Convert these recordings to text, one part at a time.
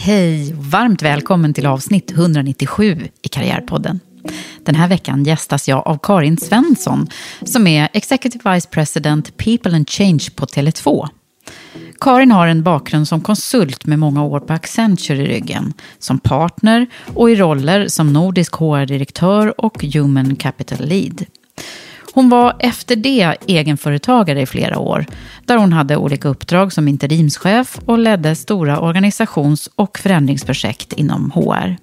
Hej, varmt välkommen till avsnitt 197 i Karriärpodden. Den här veckan gästas jag av Karin Svensson som är Executive Vice President People and Change på Tele2. Karin har en bakgrund som konsult med många år på Accenture i ryggen, som partner och i roller som nordisk HR-direktör och Human Capital Lead. Hon var efter det egenföretagare i flera år, där hon hade olika uppdrag som interimschef och ledde stora organisations och förändringsprojekt inom HR.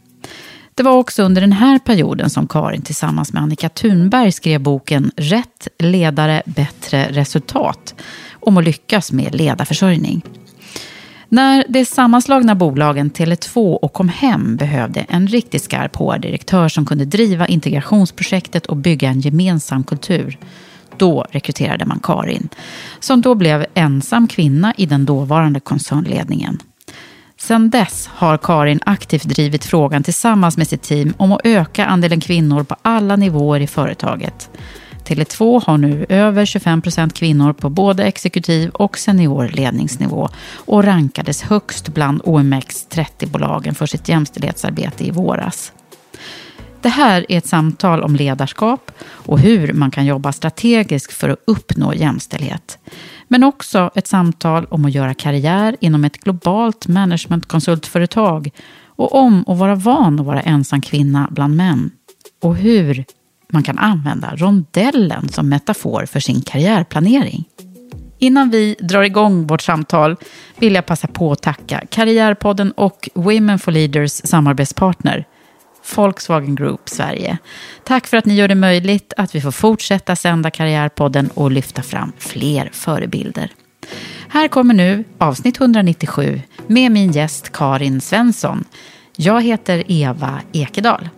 Det var också under den här perioden som Karin tillsammans med Annika Thunberg skrev boken Rätt ledare, bättre resultat om att lyckas med ledarförsörjning. När de sammanslagna bolagen Tele2 och Comhem behövde en riktigt skarp HR-direktör som kunde driva integrationsprojektet och bygga en gemensam kultur, då rekryterade man Karin, som då blev ensam kvinna i den dåvarande koncernledningen. Sedan dess har Karin aktivt drivit frågan tillsammans med sitt team om att öka andelen kvinnor på alla nivåer i företaget. Tele2 har nu över 25 procent kvinnor på både exekutiv och senior ledningsnivå och rankades högst bland OMX 30-bolagen för sitt jämställdhetsarbete i våras. Det här är ett samtal om ledarskap och hur man kan jobba strategiskt för att uppnå jämställdhet. Men också ett samtal om att göra karriär inom ett globalt managementkonsultföretag och om att vara van att vara ensam kvinna bland män. Och hur man kan använda rondellen som metafor för sin karriärplanering. Innan vi drar igång vårt samtal vill jag passa på att tacka Karriärpodden och Women for Leaders samarbetspartner Volkswagen Group Sverige. Tack för att ni gör det möjligt att vi får fortsätta sända Karriärpodden och lyfta fram fler förebilder. Här kommer nu avsnitt 197 med min gäst Karin Svensson. Jag heter Eva Ekedal.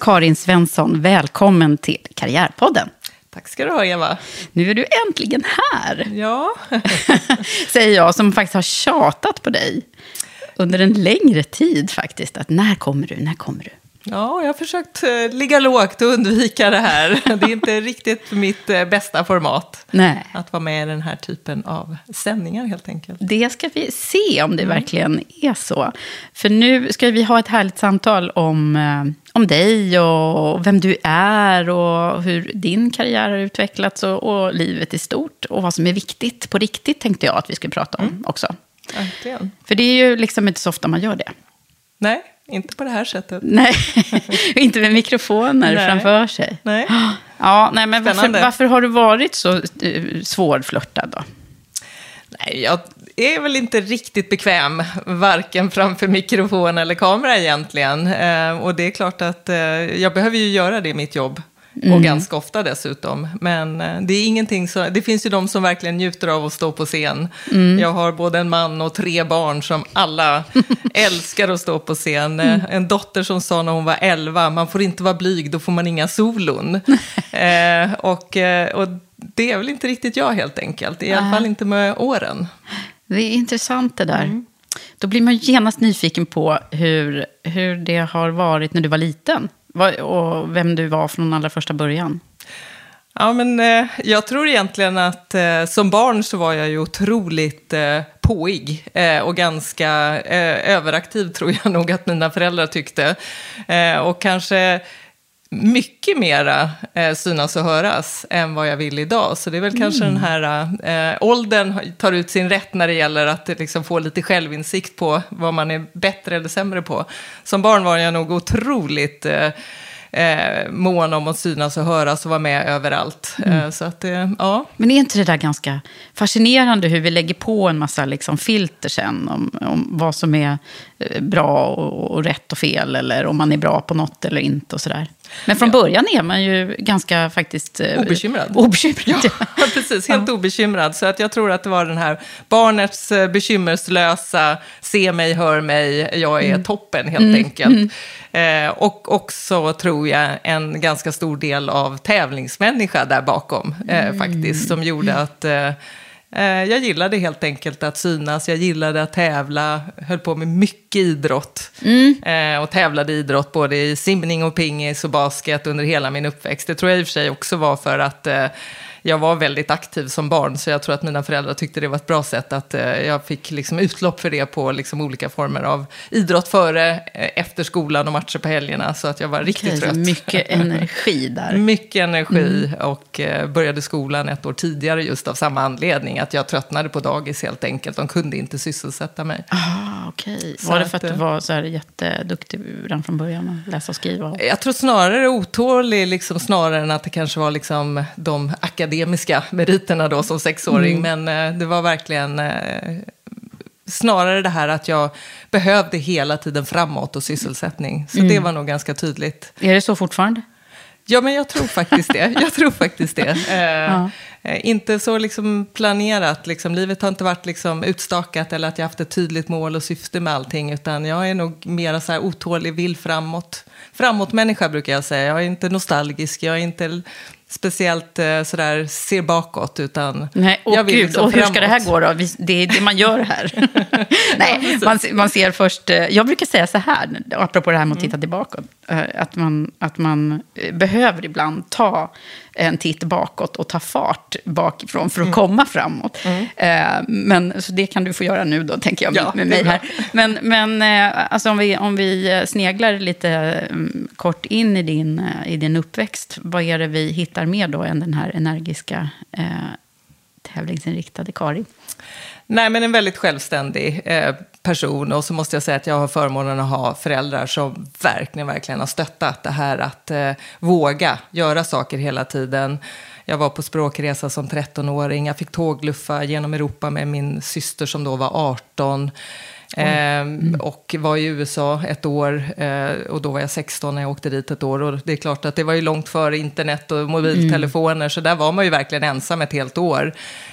Karin Svensson, välkommen till Karriärpodden. Tack ska du ha, Eva. Nu är du äntligen här. Ja. Säger jag, som faktiskt har tjatat på dig under en längre tid faktiskt. Att när kommer du, när kommer du? Ja, jag har försökt eh, ligga lågt och undvika det här. Det är inte riktigt mitt eh, bästa format. Nej. Att vara med i den här typen av sändningar helt enkelt. Det ska vi se om det mm. verkligen är så. För nu ska vi ha ett härligt samtal om, eh, om dig och vem du är och hur din karriär har utvecklats och, och livet i stort. Och vad som är viktigt på riktigt tänkte jag att vi skulle prata om mm. också. Verkligen. För det är ju liksom inte så ofta man gör det. Nej, inte på det här sättet. Nej, inte med mikrofoner nej. framför sig. Nej. Ja, nej, men varför, varför, har du varit så uh, svårflörtad då? Nej, jag är väl inte riktigt bekväm, varken framför mikrofon eller kamera egentligen. Uh, och det är klart att uh, jag behöver ju göra det i mitt jobb. Och ganska ofta dessutom. Men eh, det är ingenting så, det finns ju de som verkligen njuter av att stå på scen. Jag har både en man och tre barn som alla älskar att stå på scen. Eh, En dotter som sa när hon var 11, man får inte vara blyg, då får man inga solon. eh, och, eh, och det är väl inte riktigt jag helt enkelt, i alla fall inte med åren. Det är intressant det där. Då blir man genast nyfiken på hur, hur det har varit när du var liten. Och vem du var från allra första början. Ja, men eh, jag tror egentligen att eh, som barn så var jag ju otroligt eh, påig eh, och ganska eh, överaktiv tror jag nog att mina föräldrar tyckte. Eh, och kanske mycket mera eh, synas och höras än vad jag vill idag. Så det är väl kanske den här eh, åldern tar ut sin rätt när det gäller att liksom, få lite självinsikt på vad man är bättre eller sämre på. Som barn var jag nog otroligt eh, eh, mån om att synas och höras och vara med överallt. Eh, så att, eh, ja. Men är inte det där ganska fascinerande hur vi lägger på en massa liksom filter sen om, om vad som är bra och, och rätt och fel eller om man är bra på något eller inte och sådär. Men från början är man ju ganska faktiskt... eh, Obekymrad. Obekymrad, ja. Ja, precis. Helt obekymrad. Så att jag tror att det var den här barnets eh, bekymmerslösa, se mig, hör mig, jag är toppen helt enkelt. Eh, och också tror jag en ganska stor del av tävlingsmänniska där bakom eh, faktiskt, som gjorde att eh, jag gillade helt enkelt att synas, jag gillade att tävla, höll på med mycket idrott. Eh, och tävlade i idrott både i simning och pingis och basket under hela min uppväxt. Det tror jag i och för sig också var för att eh, jag var väldigt aktiv som barn, så jag tror att mina föräldrar tyckte det var ett bra sätt att eh, jag fick liksom utlopp för det på liksom olika former av idrott före, eh, efter skolan och matcher på helgerna, så att jag var riktigt så trött. mycket energi där. Mycket energi och eh, började skolan ett år tidigare just av samma anledning. Att jag tröttnade på dagis helt enkelt. De kunde inte sysselsätta mig. Ah, okej. Så Var det att, för att du eh, var så här jätteduktig redan från början att läsa och skriva? Jag tror snarare otålig, liksom, snarare än att det kanske var liksom, de akademiska meriterna då som sexåring. Men eh, det var verkligen eh, snarare det här att jag behövde hela tiden framåt och sysselsättning. Så det var nog ganska tydligt. Är det så fortfarande? Ja, men jag tror faktiskt det. Jag tror faktiskt det. Eh, eh, Inte så liksom planerat, liksom. livet har inte varit liksom utstakat eller att jag haft ett tydligt mål och syfte med allting, utan jag är nog mer så här otålig, vill framåt. Framåt-människa brukar jag säga. Jag är inte nostalgisk, jag är inte speciellt eh, sådär ser bakåt, utan Nej, och jag vill gud, liksom och hur ska det här gå då? Vi- Det är det man gör här. Nej, man, man ser först... eh, Jag brukar säga så här, apropå det här med att titta tillbaka. eh, Att man, att man eh, behöver ibland ta en titt bakåt och ta fart bakifrån för att komma framåt. Eh, Men, så det kan du få göra nu då, tänker jag, med, Ja, med mig här. Men, men eh, alltså om, vi, om vi eh, sneglar lite mm, kort in i din, eh, i din uppväxt, vad är det vi hittar mer då än den här energiska eh, tävlingsinriktade Kari? Nej, men en väldigt självständig eh, person. Och så måste jag säga att jag har förmånen att ha föräldrar som verkligen, verkligen har stöttat det här att eh, våga göra saker hela tiden. Jag var på språkresa som 13-åring. Jag fick tågluffa genom Europa med min syster som då var 18. Ehm, Och var i USA ett år eh, och då var jag 16 när jag åkte dit ett år. Och det är klart att det var ju långt före internet och mobiltelefoner, så där var man ju verkligen ensam ett helt år.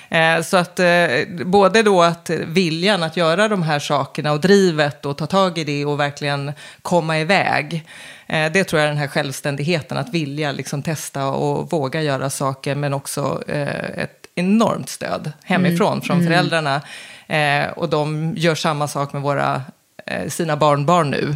Eh, så att eh, både då att viljan att göra de här sakerna och drivet och ta tag i det och verkligen komma iväg. Det tror jag är den här självständigheten, att vilja liksom testa och våga göra saker, men också ett enormt stöd hemifrån från föräldrarna. Eh, och de gör samma sak med våra, eh, sina barnbarn nu.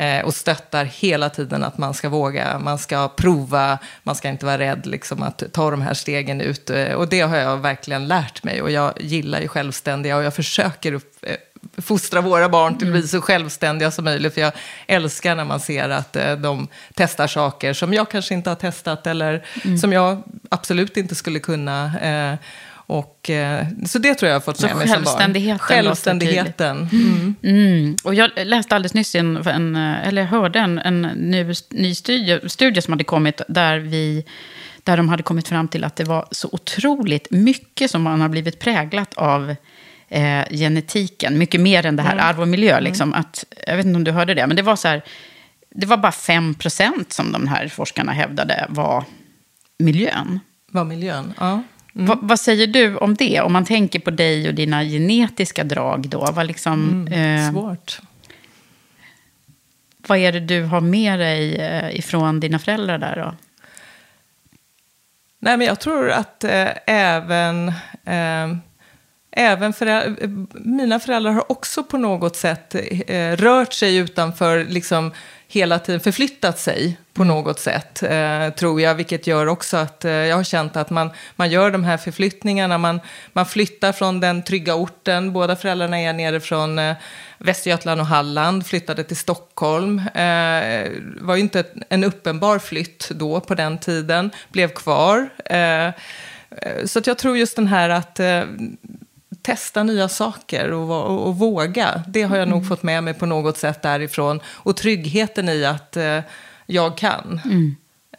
Eh, och stöttar hela tiden att man ska våga, man ska prova, man ska inte vara rädd liksom, att ta de här stegen ut. Eh, och det har jag verkligen lärt mig. Och jag gillar ju självständiga och jag försöker upp, eh, fostra våra barn till att bli så självständiga som möjligt. För jag älskar när man ser att de testar saker som jag kanske inte har testat eller som jag absolut inte skulle kunna. Och, eh, så det tror jag har fått Så med mig som barn. självständigheten Självständigheten. Mm. Mm. Och jag läste alldeles nyss, en, en, eller jag hörde en, en ny, ny studie, studie som hade kommit där, vi, där de hade kommit fram till att det var så otroligt mycket som man har blivit präglat av eh, genetiken. Mycket mer än det här arv och miljö. Liksom, att, jag vet inte om du hörde det, men det var så här, det var bara 5 procent som de här forskarna hävdade var miljön. Var miljön, ja. Va, vad säger du om det? Om man tänker på dig och dina genetiska drag då. Vad, liksom, eh, Svårt. vad är det du har med dig eh, ifrån dina föräldrar där då? Nej, men jag tror att eh, även, eh, även föräldrar, mina föräldrar har också på något sätt eh, rört sig utanför, liksom hela tiden förflyttat sig på något sätt, eh, tror jag. Vilket gör också att eh, jag har känt att man, man gör de här förflyttningarna. Man, man flyttar från den trygga orten. Båda föräldrarna är nere från eh, Västergötland och Halland, flyttade till Stockholm. Eh, var ju inte en uppenbar flytt då på den tiden, blev kvar. Eh, eh så att jag tror just den här att eh, testa nya saker och, och, och våga. Det har jag nog fått med mig på något sätt därifrån. Och tryggheten i att eh, jag kan.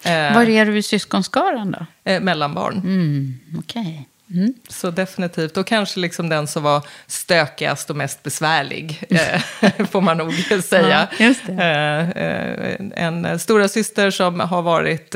Eh, Var är du i syskonskaran då? eh, mellanbarn. Mm, Okej. Mm. Så definitivt. Och kanske liksom den som var stökigast och mest besvärlig, eh, får man nog säga. Ja. Eh, eh, en stora syster som har varit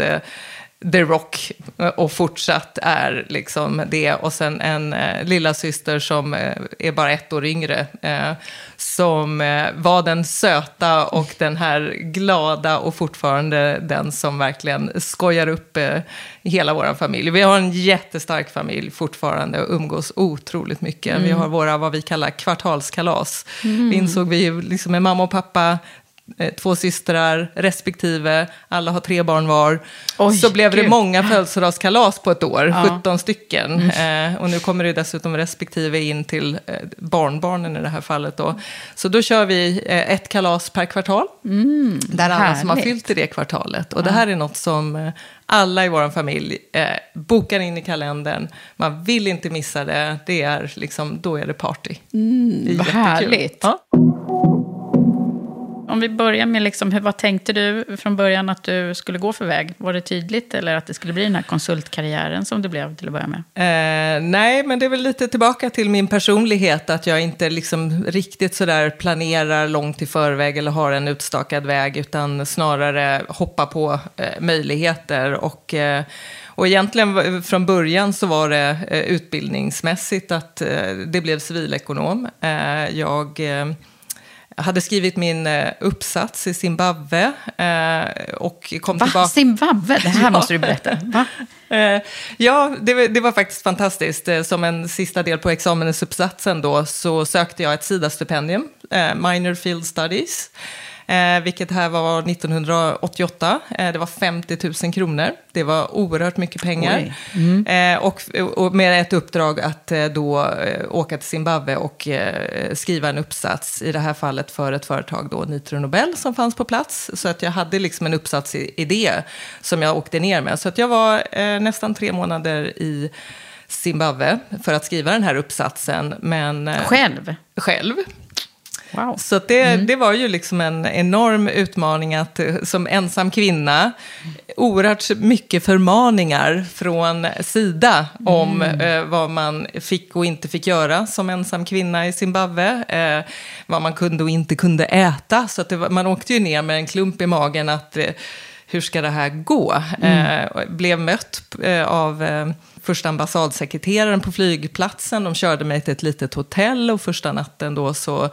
The Rock eh, och fortsatt är liksom det. Och sen en eh, lilla syster som eh, är bara ett år yngre. Eh, som eh, var den söta och den här glada och fortfarande den som verkligen skojar upp eh, hela vår familj. Vi har en jättestark familj fortfarande och umgås otroligt mycket. Vi har våra vad vi kallar kvartalskalas. Vi insåg vi liksom med mamma och pappa två systrar respektive, alla har tre barn var. Oj, så blev det gud. många födelsedagskalas på ett år, Ja. Mm. 17 stycken. Eh, och nu kommer det dessutom respektive in till eh, barnbarnen i det här fallet. Då. Så då kör vi eh, ett kalas per kvartal, där alla som har härligt. fyllt i det kvartalet. Och det här är något som eh, alla i vår familj eh, bokar in i kalendern. Man vill inte missa det, det är liksom, då är det party. det är vad jättekul. härligt. Ja. Om vi börjar med, liksom, hur, vad tänkte du från början att du skulle gå för väg? Var det tydligt eller att det skulle bli den här konsultkarriären som det blev till att börja med? Eh, nej, men det är väl lite tillbaka till min personlighet, att jag inte liksom riktigt sådär planerar långt i förväg eller har en utstakad väg, utan snarare hoppar på eh, möjligheter. Och, eh, och egentligen från början så var det eh, utbildningsmässigt att eh, det blev civilekonom. Eh, jag... Jag hade skrivit min eh, uppsats i Zimbabwe eh, och kom Va? tillbaka. Zimbabwe? Det här måste du berätta. Va? Eh, ja, det, var- det var faktiskt fantastiskt. Som en sista del på examensuppsatsen då så sökte jag ett SIDA-stipendium, Minor Field Studies. Eh, vilket här var 1988. Eh, det var 50 000 kronor. Det var oerhört mycket pengar. Eh, och, och med ett uppdrag att eh, då eh, åka till Zimbabwe och eh, skriva en uppsats. I det här fallet för ett företag, då, Nitro Nobel, som fanns på plats. Så att jag hade liksom en uppsatsidé som jag åkte ner med. Så att jag var nästan tre månader i Zimbabwe för att skriva den här uppsatsen. Men, Själv? själv. Wow. Så det, det var ju liksom en enorm utmaning att eh, som ensam kvinna, oerhört mycket förmaningar från Sida om eh, vad man fick och inte fick göra som ensam kvinna i Zimbabwe. Eh, vad man kunde och inte kunde äta. Så att var, man åkte ju ner med en klump i magen att eh, hur ska det här gå? Eh, och blev mött eh, av eh, första ambassadsekreteraren på flygplatsen. De körde mig till ett litet hotell och första natten då så eh,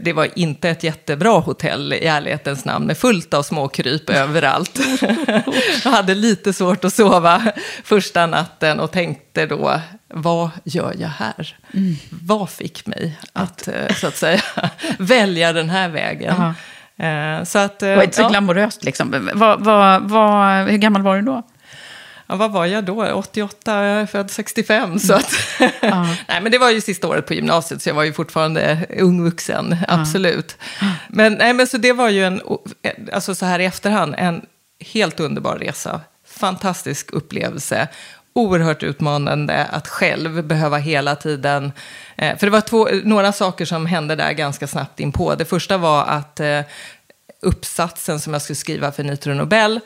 det var inte ett jättebra hotell i ärlighetens namn med fullt av småkryp överallt. Jag hade lite svårt att sova första natten och tänkte då, vad gör jag här? Vad fick mig att, eh, så att säga, välja den här vägen? Jaha. Eh, Så att, eh, Det var inte så ja. glamoröst liksom. Vad, vad, vad, hur gammal var du då? Ja, vad var jag då? 88, jag är född 65. Så att, nej, men det var ju sista året på gymnasiet, så jag var ju fortfarande ung vuxen, absolut. Men, nej, men så det var ju en, alltså så här i efterhand, en helt underbar resa. Fantastisk upplevelse. Oerhört utmanande att själv behöva hela tiden... Eh, för det var två, några saker som hände där ganska snabbt in på. Det första var att eh, uppsatsen som jag skulle skriva för Nitro Nobel,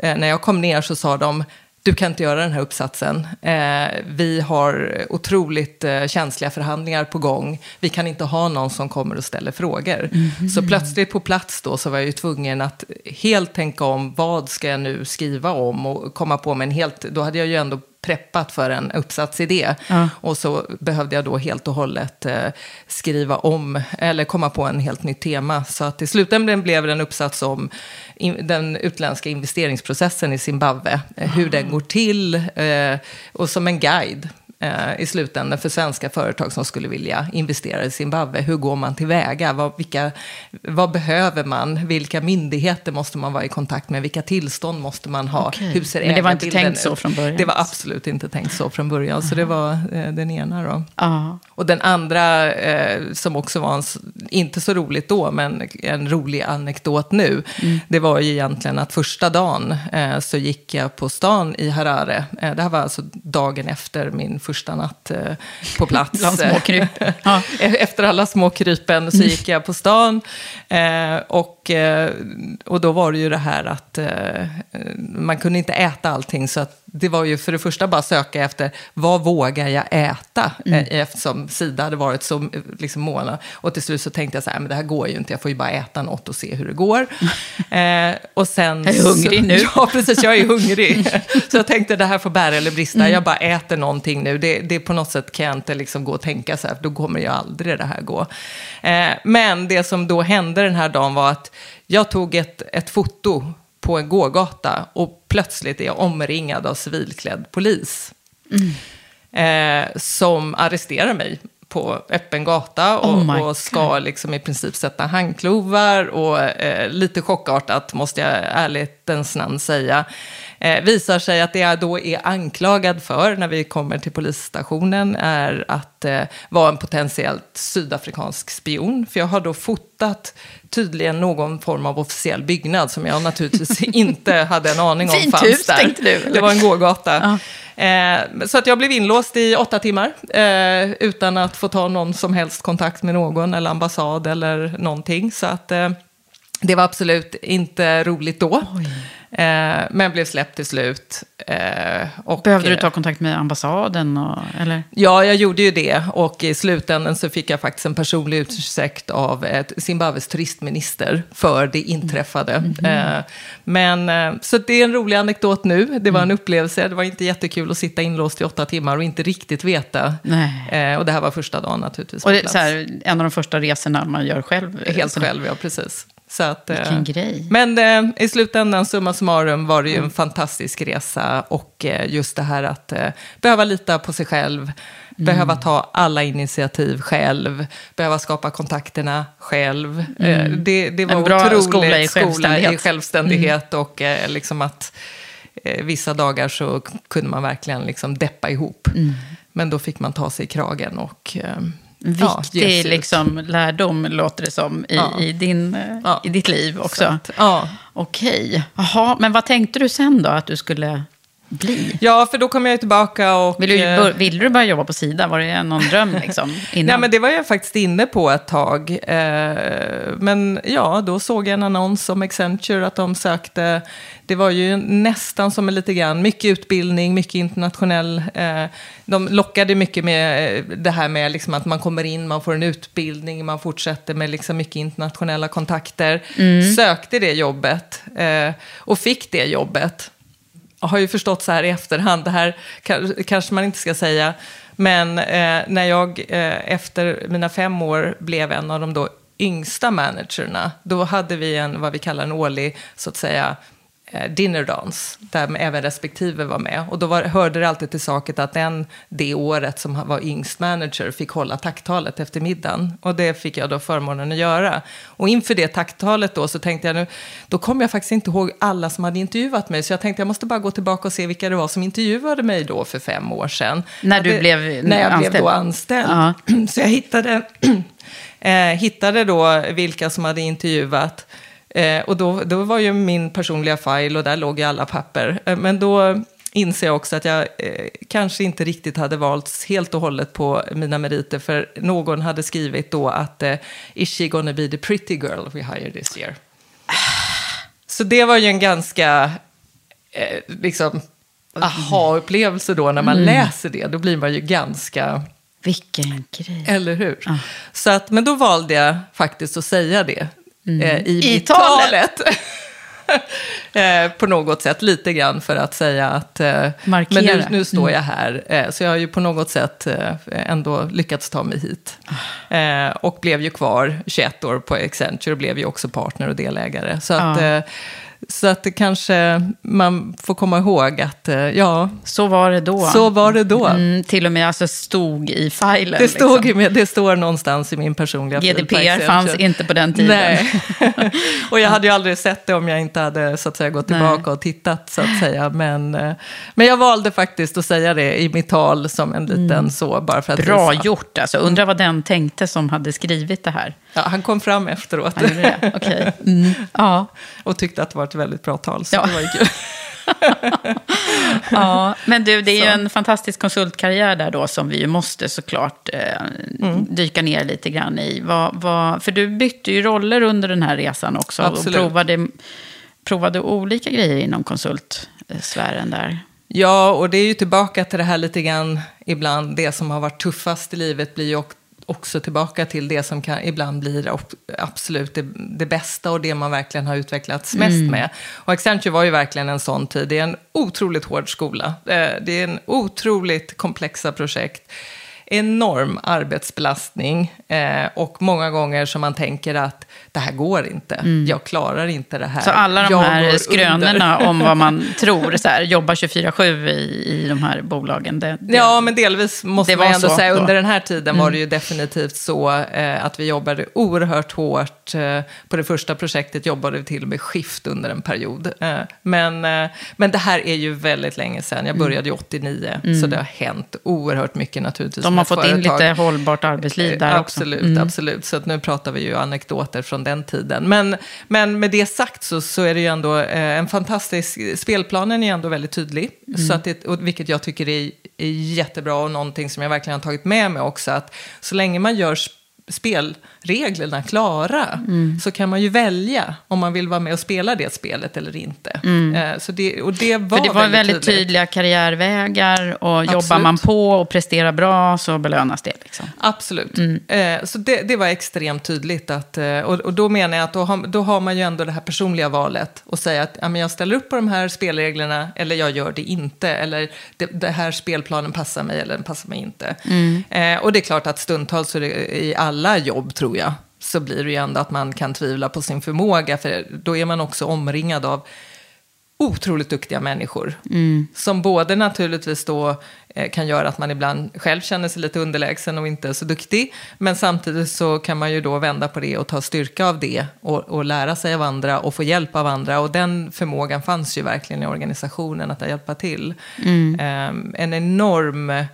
eh, när jag kom ner så sa de du kan inte göra den här uppsatsen. Eh, vi har otroligt eh, känsliga förhandlingar på gång. Vi kan inte ha någon som kommer och ställer frågor. Mm. Så plötsligt på plats då så var jag ju tvungen att helt tänka om, vad ska jag nu skriva om? Och komma på mig en helt, då hade jag ju ändå preppat för en uppsatsidé. Ja. Och så behövde jag då helt och hållet eh, skriva om, eller komma på en helt nytt tema. Så att i slutändan blev det en uppsats om in, den utländska investeringsprocessen i Zimbabwe. Eh, hur den går till eh, och som en guide i slutändan för svenska företag som skulle vilja investera i Zimbabwe. Hur går man tillväga? Vad, vilka, vad behöver man? Vilka myndigheter måste man vara i kontakt med? Vilka tillstånd måste man ha? Okay. Hur ser Men det var inte tänkt så från början? Det var absolut inte tänkt så från början. Aha. Så det var eh, den ena då. Aha. Och den andra, eh, som också var en, inte så roligt då, men en rolig anekdot nu. Mm. Det var ju egentligen att första dagen eh, så gick jag på stan i Harare. Eh, det här var alltså dagen efter min första första natt eh, på plats. Bland småkryp. Ja. Efter alla småkrypen så gick jag på stan. Eh, och, eh, och då var det ju det här att eh, man kunde inte äta allting. Så att det var ju för det första bara söka efter vad vågar jag äta? Mm. Eh, eftersom Sida hade varit så liksom, måna. Och till slut så tänkte jag så här, men det här går ju inte, jag får ju bara äta något och se hur det går. eh, och sen, jag är hungrig så, nu. Ja, precis, jag är hungrig. så jag tänkte det här får bära eller brista, mm. jag bara äter någonting nu. Det, det på något sätt kan jag inte liksom gå och tänka så här, då kommer ju aldrig det här gå. Eh, men det som då hände den här dagen var att jag tog ett, ett foto på en gågata och plötsligt är jag omringad av civilklädd polis. Mm. Eh, som arresterar mig på öppen gata och, oh och ska liksom i princip sätta handklovar. Och eh, lite chockartat, måste jag ärlighetens namn säga, eh, visar sig att det jag då är anklagad för när vi kommer till polisstationen är att eh, vara en potentiellt sydafrikansk spion. För jag har då fotat tydligen någon form av officiell byggnad som jag naturligtvis inte hade en aning om Fint fanns hus, där. Tänkte du, eller? Det var en gågata. Ja. Eh, så att jag blev inlåst i åtta timmar eh, utan att få ta någon som helst kontakt med någon eller ambassad eller någonting. Så att eh, det var absolut inte roligt då. Oj. Eh, men blev släppt till slut. Eh, och, Behövde du ta kontakt med ambassaden? Och, eller? Ja, jag gjorde ju det. Och i slutändan så fick jag faktiskt en personlig ursäkt av ett Zimbabwes turistminister för det inträffade. Mm -hmm. eh, men, eh, så det är en rolig anekdot nu. Det var en mm. upplevelse. Det var inte jättekul att sitta inlåst i åtta timmar och inte riktigt veta. Eh, och det här var första dagen naturligtvis. Och det, så här, en av de första resorna man gör själv? Helt själv, ja precis. Så att, Vilken eh, grej. Men eh, i slutändan, summa summarum, var det ju en mm. fantastisk resa. Och eh, just det här att eh, behöva lita på sig själv, mm. behöva ta alla initiativ själv, behöva skapa kontakterna själv. Mm. det, det var en bra otroligt skola i självständighet, skola i självständighet mm. och liksom att vissa dagar så kunde man verkligen liksom deppa ihop. Mm. Men då fick man ta sig i kragen och viktig ja, liksom, lärdom, låter det som, i, ja. i, din, ja. i ditt liv också. Att, ja. Okej. Jaha, men vad tänkte du sen då att du skulle bli? Ja, för då kom jag tillbaka och... Vill du, eh, ville du börja jobba på Sida? Var det någon dröm liksom? Innan? Nej, men det var jag faktiskt inne på ett tag. Eh, men ja, då såg jag en annons om Accenture att de sökte det var ju nästan som en lite grann, mycket utbildning, mycket internationell. Eh, de lockade mycket med det här med liksom att man kommer in, man får en utbildning, man fortsätter med liksom mycket internationella kontakter. Mm. Sökte det jobbet och fick det jobbet. Jag har ju förstått så här i efterhand, det här kanske man inte ska säga, men eh, när jag eh, efter mina fem år blev en av de då yngsta managerna, då hade vi en, vad vi kallar en årlig, så att säga, Eh, dinnerdans, där även respektive var med. Och då var, hörde det alltid till saket att den det året som var yngst manager fick hålla tacktalet efter middagen. Och det fick jag då förmånen att göra. Och inför det tacktalet då så tänkte jag nu, då kom jag faktiskt inte ihåg alla som hade intervjuat mig. Så jag tänkte jag måste bara gå tillbaka och se vilka det var som intervjuade mig då för fem år sedan. När du det, blev När jag anställd. blev då anställd. Uh -huh. Så jag hittade, eh, hittade då vilka som hade intervjuat. Eh, och då, då var ju min personliga file och där låg ju alla papper. Eh, men då inser jag också att jag eh, kanske inte riktigt hade valts helt och hållet på mina meriter. För någon hade skrivit då att eh, is she gonna be the pretty girl we hire this year? Så det var ju en ganska, eh, liksom, aha-upplevelse då när man Mm. läser det. Då blir man ju ganska... Vilken grej. Eller hur? Så att, men då valde jag faktiskt att säga det eh, i, I talet. eh, på något sätt, lite grann för att säga att eh, Markera. men nu, nu står jag här. Eh, så jag har ju på något sätt eh, ändå lyckats ta mig hit. Eh, och blev ju kvar 21 år på Accenture och blev ju också partner och delägare. Så att, Ja. eh, så att det kanske man får komma ihåg att, eh, ja, Så var det då. så var det då. Mm, till och med alltså stod i filen. Det, stod liksom. med, det står någonstans i min personliga fil GDPR fanns inte på den tiden. Nej. och jag hade ju aldrig sett det om jag inte hade så att säga, gått Nej. tillbaka och tittat. Så att säga. Men, eh, men jag valde faktiskt att säga det i mitt tal som en liten så. Bara för att Bra visa. gjort alltså. Undrar vad den tänkte som hade skrivit det här. Ja, han kom fram efteråt Han gjorde det? Okej. Mm. Ja. och tyckte att det var ett väldigt bra tal. Så Ja. det var ju kul. ja, men du, det är ju Så. en fantastisk konsultkarriär där då som vi ju måste såklart eh, Mm. dyka ner lite grann i. Vad, vad, för du bytte ju roller under den här resan också Absolut. och provade, provade olika grejer inom konsultsfären där. Ja, och det är ju tillbaka till det här lite grann ibland. Det som har varit tuffast i livet blir ju ock- också tillbaka till det som kan, ibland blir absolut det, det bästa och det man verkligen har utvecklats mest med. Och Accenture var ju verkligen en sån tid. Det är en otroligt hård skola. Eh, Det är en otroligt komplexa projekt. Enorm arbetsbelastning eh, och många gånger som man tänker att det här går inte. Jag klarar inte det här. Så alla de Jag här skrönorna om vad man tror, så här, jobba 24-7 i, i de här bolagen. Det, det, Ja, men delvis måste man ändå säga. då. Mm. Under den här tiden var det ju definitivt så eh, att vi jobbade oerhört hårt. Eh, på det första projektet jobbade vi till och med skift under en period. Eh, men, eh, men det här är ju väldigt länge sedan. Jag började ju 89, så det har hänt oerhört mycket naturligtvis. Mm. de har fått in företag. lite hållbart arbetsliv där Eh, också. Absolut, Mm. absolut. Så att nu pratar vi ju anekdoter från den tiden. Men, men med det sagt så, så är det ju ändå eh, en fantastisk... Spelplanen är ändå väldigt tydlig. Mm. Så att det, och vilket jag tycker är, är jättebra och någonting som jag verkligen har tagit med mig också. Att så länge man gör sp- spelreglerna klara Mm. så kan man ju välja om man vill vara med och spela det spelet eller inte. Eh, så det, och det var, Mm. För det var väldigt, tydligt. tydliga karriärvägar och jobbar Absolut. man på och presterar bra så belönas det. Liksom. Absolut. Mm. Eh, så det, det var extremt tydligt. Att, eh, och, då menar jag att då har, då har man ju ändå det här personliga valet. Och säga att ja, men jag ställer upp på de här spelreglerna eller jag gör det inte. Eller det, det här spelplanen passar mig eller den passar mig inte. Mm. Och det är klart att stundtals så är det, i alla jobb tror jag. Så blir det ju ändå att man kan tvivla på sin förmåga. För då är man också omringad av otroligt duktiga människor. Som både naturligtvis då eh, kan göra att man ibland själv känner sig lite underlägsen och inte så duktig. Men samtidigt så kan man ju då vända på det och ta styrka av det och, och lära sig av andra och få hjälp av andra. Och den förmågan fanns ju verkligen i organisationen att hjälpa till. Ehm, en enorm eh,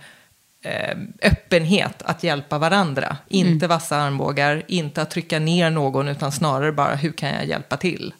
öppenhet att hjälpa varandra. Inte vassa armbågar, inte att trycka ner någon, utan snarare bara hur kan jag hjälpa till.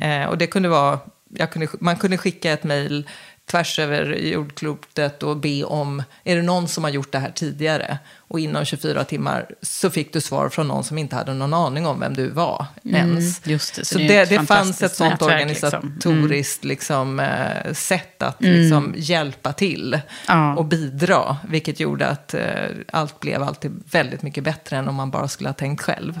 Eh, och det kunde vara, jag kunde, man kunde skicka ett mejl tvärs över jordklotet och be om, är det någon som har gjort det här tidigare? Och inom 24 timmar så fick du svar från någon som inte hade någon aning om vem du var ens. just det, så så det det, det fanns ett sånt nätverk, liksom. Mm. organisatoriskt liksom, eh, sätt att liksom, hjälpa till Ja. och bidra. Vilket gjorde att eh, allt blev alltid väldigt mycket bättre än om man bara skulle ha tänkt själv.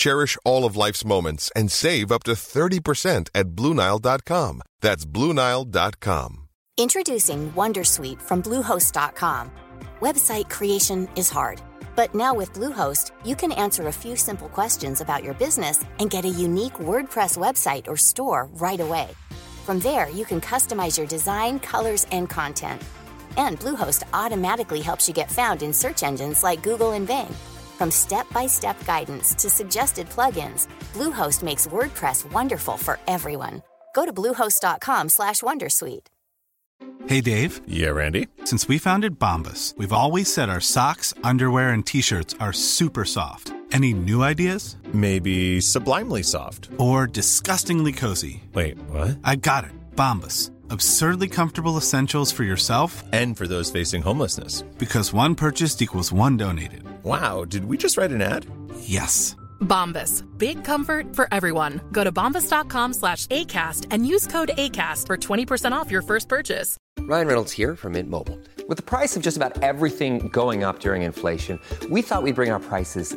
Cherish all of life's moments and save up to 30% at BlueNile.com. That's BlueNile.com. Introducing Wondersuite from Bluehost.com. Website creation is hard, but now with Bluehost, you can answer a few simple questions about your business and get a unique WordPress website or store right away. From there, you can customize your design, colors, and content. And Bluehost automatically helps you get found in search engines like Google and Bing. From step-by-step guidance to suggested plugins, Bluehost makes WordPress wonderful for everyone. Go to bluehost.com/wondersuite. Hey Dave. Yeah, Randy. Since we founded Bombus, we've always said our socks, underwear, and t-shirts are super soft. Any new ideas? Maybe sublimely soft. Or disgustingly cozy. Wait, what? I got it. Bombus. Absurdly comfortable essentials for yourself and for those facing homelessness. Because one purchased equals one donated. Wow, did we just write an ad? Yes. Bombas. Big comfort for everyone. Go to bombas.com slash ACAST and use code ACAST for 20% off your first purchase. Ryan Reynolds here from Mint Mobile. With the price of just about everything going up during inflation, we thought we'd bring our prices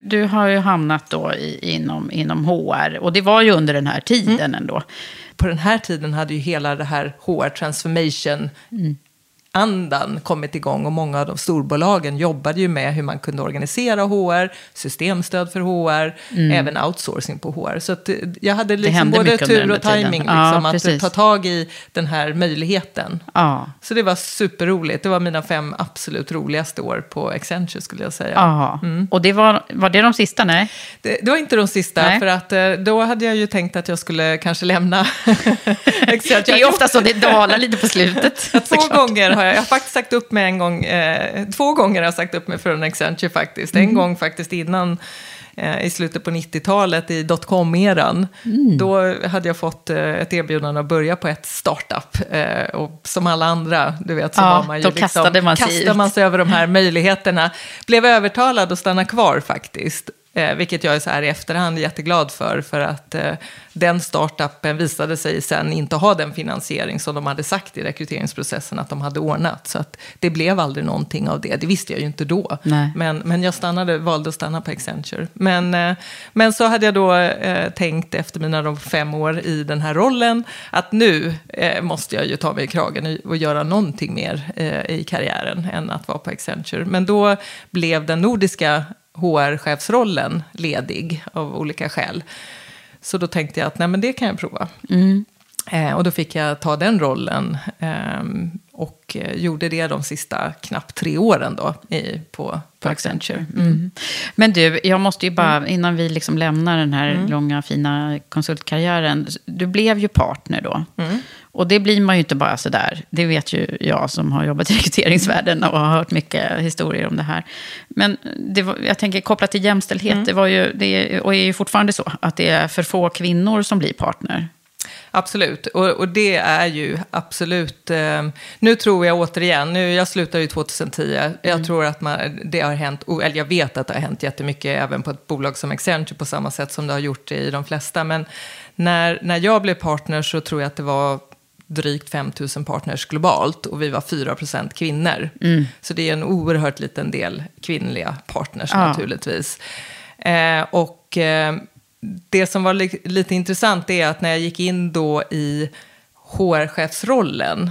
Du har ju hamnat då i, inom, inom HR och det var ju under den här tiden Mm. ändå. På den här tiden hade ju hela det här HR transformation andan kommit igång och många av de storbolagen jobbade ju med hur man kunde organisera HR, systemstöd för HR, Mm. även outsourcing på HR. Så att eh, jag hade liksom både tur och timing Ja, liksom, att precis. ta tag i den här möjligheten. Ja. Så det var superroligt. Det var mina fem absolut roligaste år på Accenture skulle jag säga. Jaha. Mm. Och det var, var det de sista? Nej. Det, det var inte de sista, Nej. för att eh, då hade jag ju tänkt att jag skulle kanske lämna Accenture. Det är ofta så, det dalar lite på slutet. Två gånger har jag, jag har faktiskt sagt upp mig en gång, eh, två gånger har jag sagt upp mig från Accenture faktiskt. En Mm. gång faktiskt innan, eh, i slutet på 90-talet i dotcom-eran. Mm. Då hade jag fått eh, ett erbjudande att börja på ett startup. Eh, och som alla andra, du vet, så Ja, var man ju då liksom, kastade man sig kastade man sig över de här möjligheterna. Blev övertalad att stanna kvar faktiskt. Eh, vilket jag är så här i efterhand jätteglad för. För att eh, den startupen visade sig sen inte ha den finansiering som de hade sagt i rekryteringsprocessen att de hade ordnat. Så att det blev aldrig någonting av det. Det visste jag ju inte då. Nej. Men, men jag stannade, valde att stanna på Accenture. Men, eh, men så hade jag då eh, tänkt efter mina fem år i den här rollen att nu eh, måste jag ju ta mig i kragen och göra någonting mer eh, i karriären än att vara på Accenture. Men då blev den nordiska HR-chefsrollen ledig av olika skäl. Så då tänkte jag att nej, men det kan jag prova. Mm. Eh, och då fick jag ta den rollen ehm, och gjorde det de sista knappt tre åren då i, på, på Accenture. Mm. Men du, jag måste ju bara, innan vi liksom lämnar den här Mm. långa fina konsultkarriären. Du blev ju partner då. Mm. Och det blir man ju inte bara sådär. Det vet ju jag som har jobbat i rekryteringsvärlden och har hört mycket historier om det här. Men det var, jag tänker kopplat till jämställdhet, Mm. det var ju, det och är ju fortfarande så, att det är för få kvinnor som blir partner. Absolut, och, och det är ju absolut... Eh, nu tror jag återigen, nu, jag slutade ju 2010, jag tror att man, det har hänt, eller jag vet att det har hänt jättemycket även på ett bolag som Accenture på samma sätt som det har gjort i de flesta. Men när, när jag blev partner så tror jag att det var drygt 5 000 partners globalt och vi var 4% kvinnor. Mm. Så det är en oerhört liten del kvinnliga partners Ja. naturligtvis. Eh, och eh, det som var li- lite intressant är att när jag gick in då i HR-chefsrollen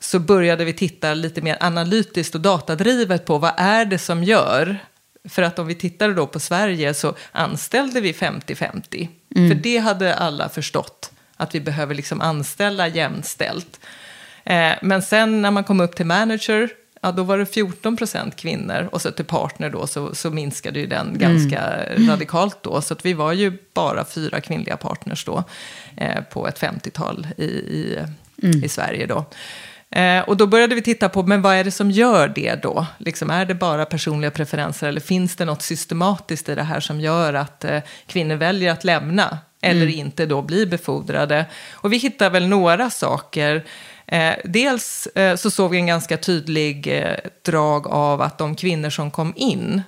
så började vi titta lite mer analytiskt och datadrivet på vad är det som gör för att om vi tittade då på Sverige så anställde vi 50-50. Mm. För det hade alla förstått, att vi behöver liksom anställa jämställt. Eh, men sen när man kom upp till manager, ja, då var det 14 procent kvinnor. Och så till partner då så, så minskade ju den ganska radikalt då. Så att vi var ju bara fyra kvinnliga partners då eh, på ett 50-tal i, i, i Sverige då. Eh, och då började vi titta på, men vad är det som gör det då? Liksom, är det bara personliga preferenser eller finns det något systematiskt i det här som gör att eh, kvinnor väljer att lämna eller inte då bli befordrade? Och vi hittar väl några saker. Eh, dels eh, så såg vi en ganska tydlig eh, drag av att de kvinnor som kom in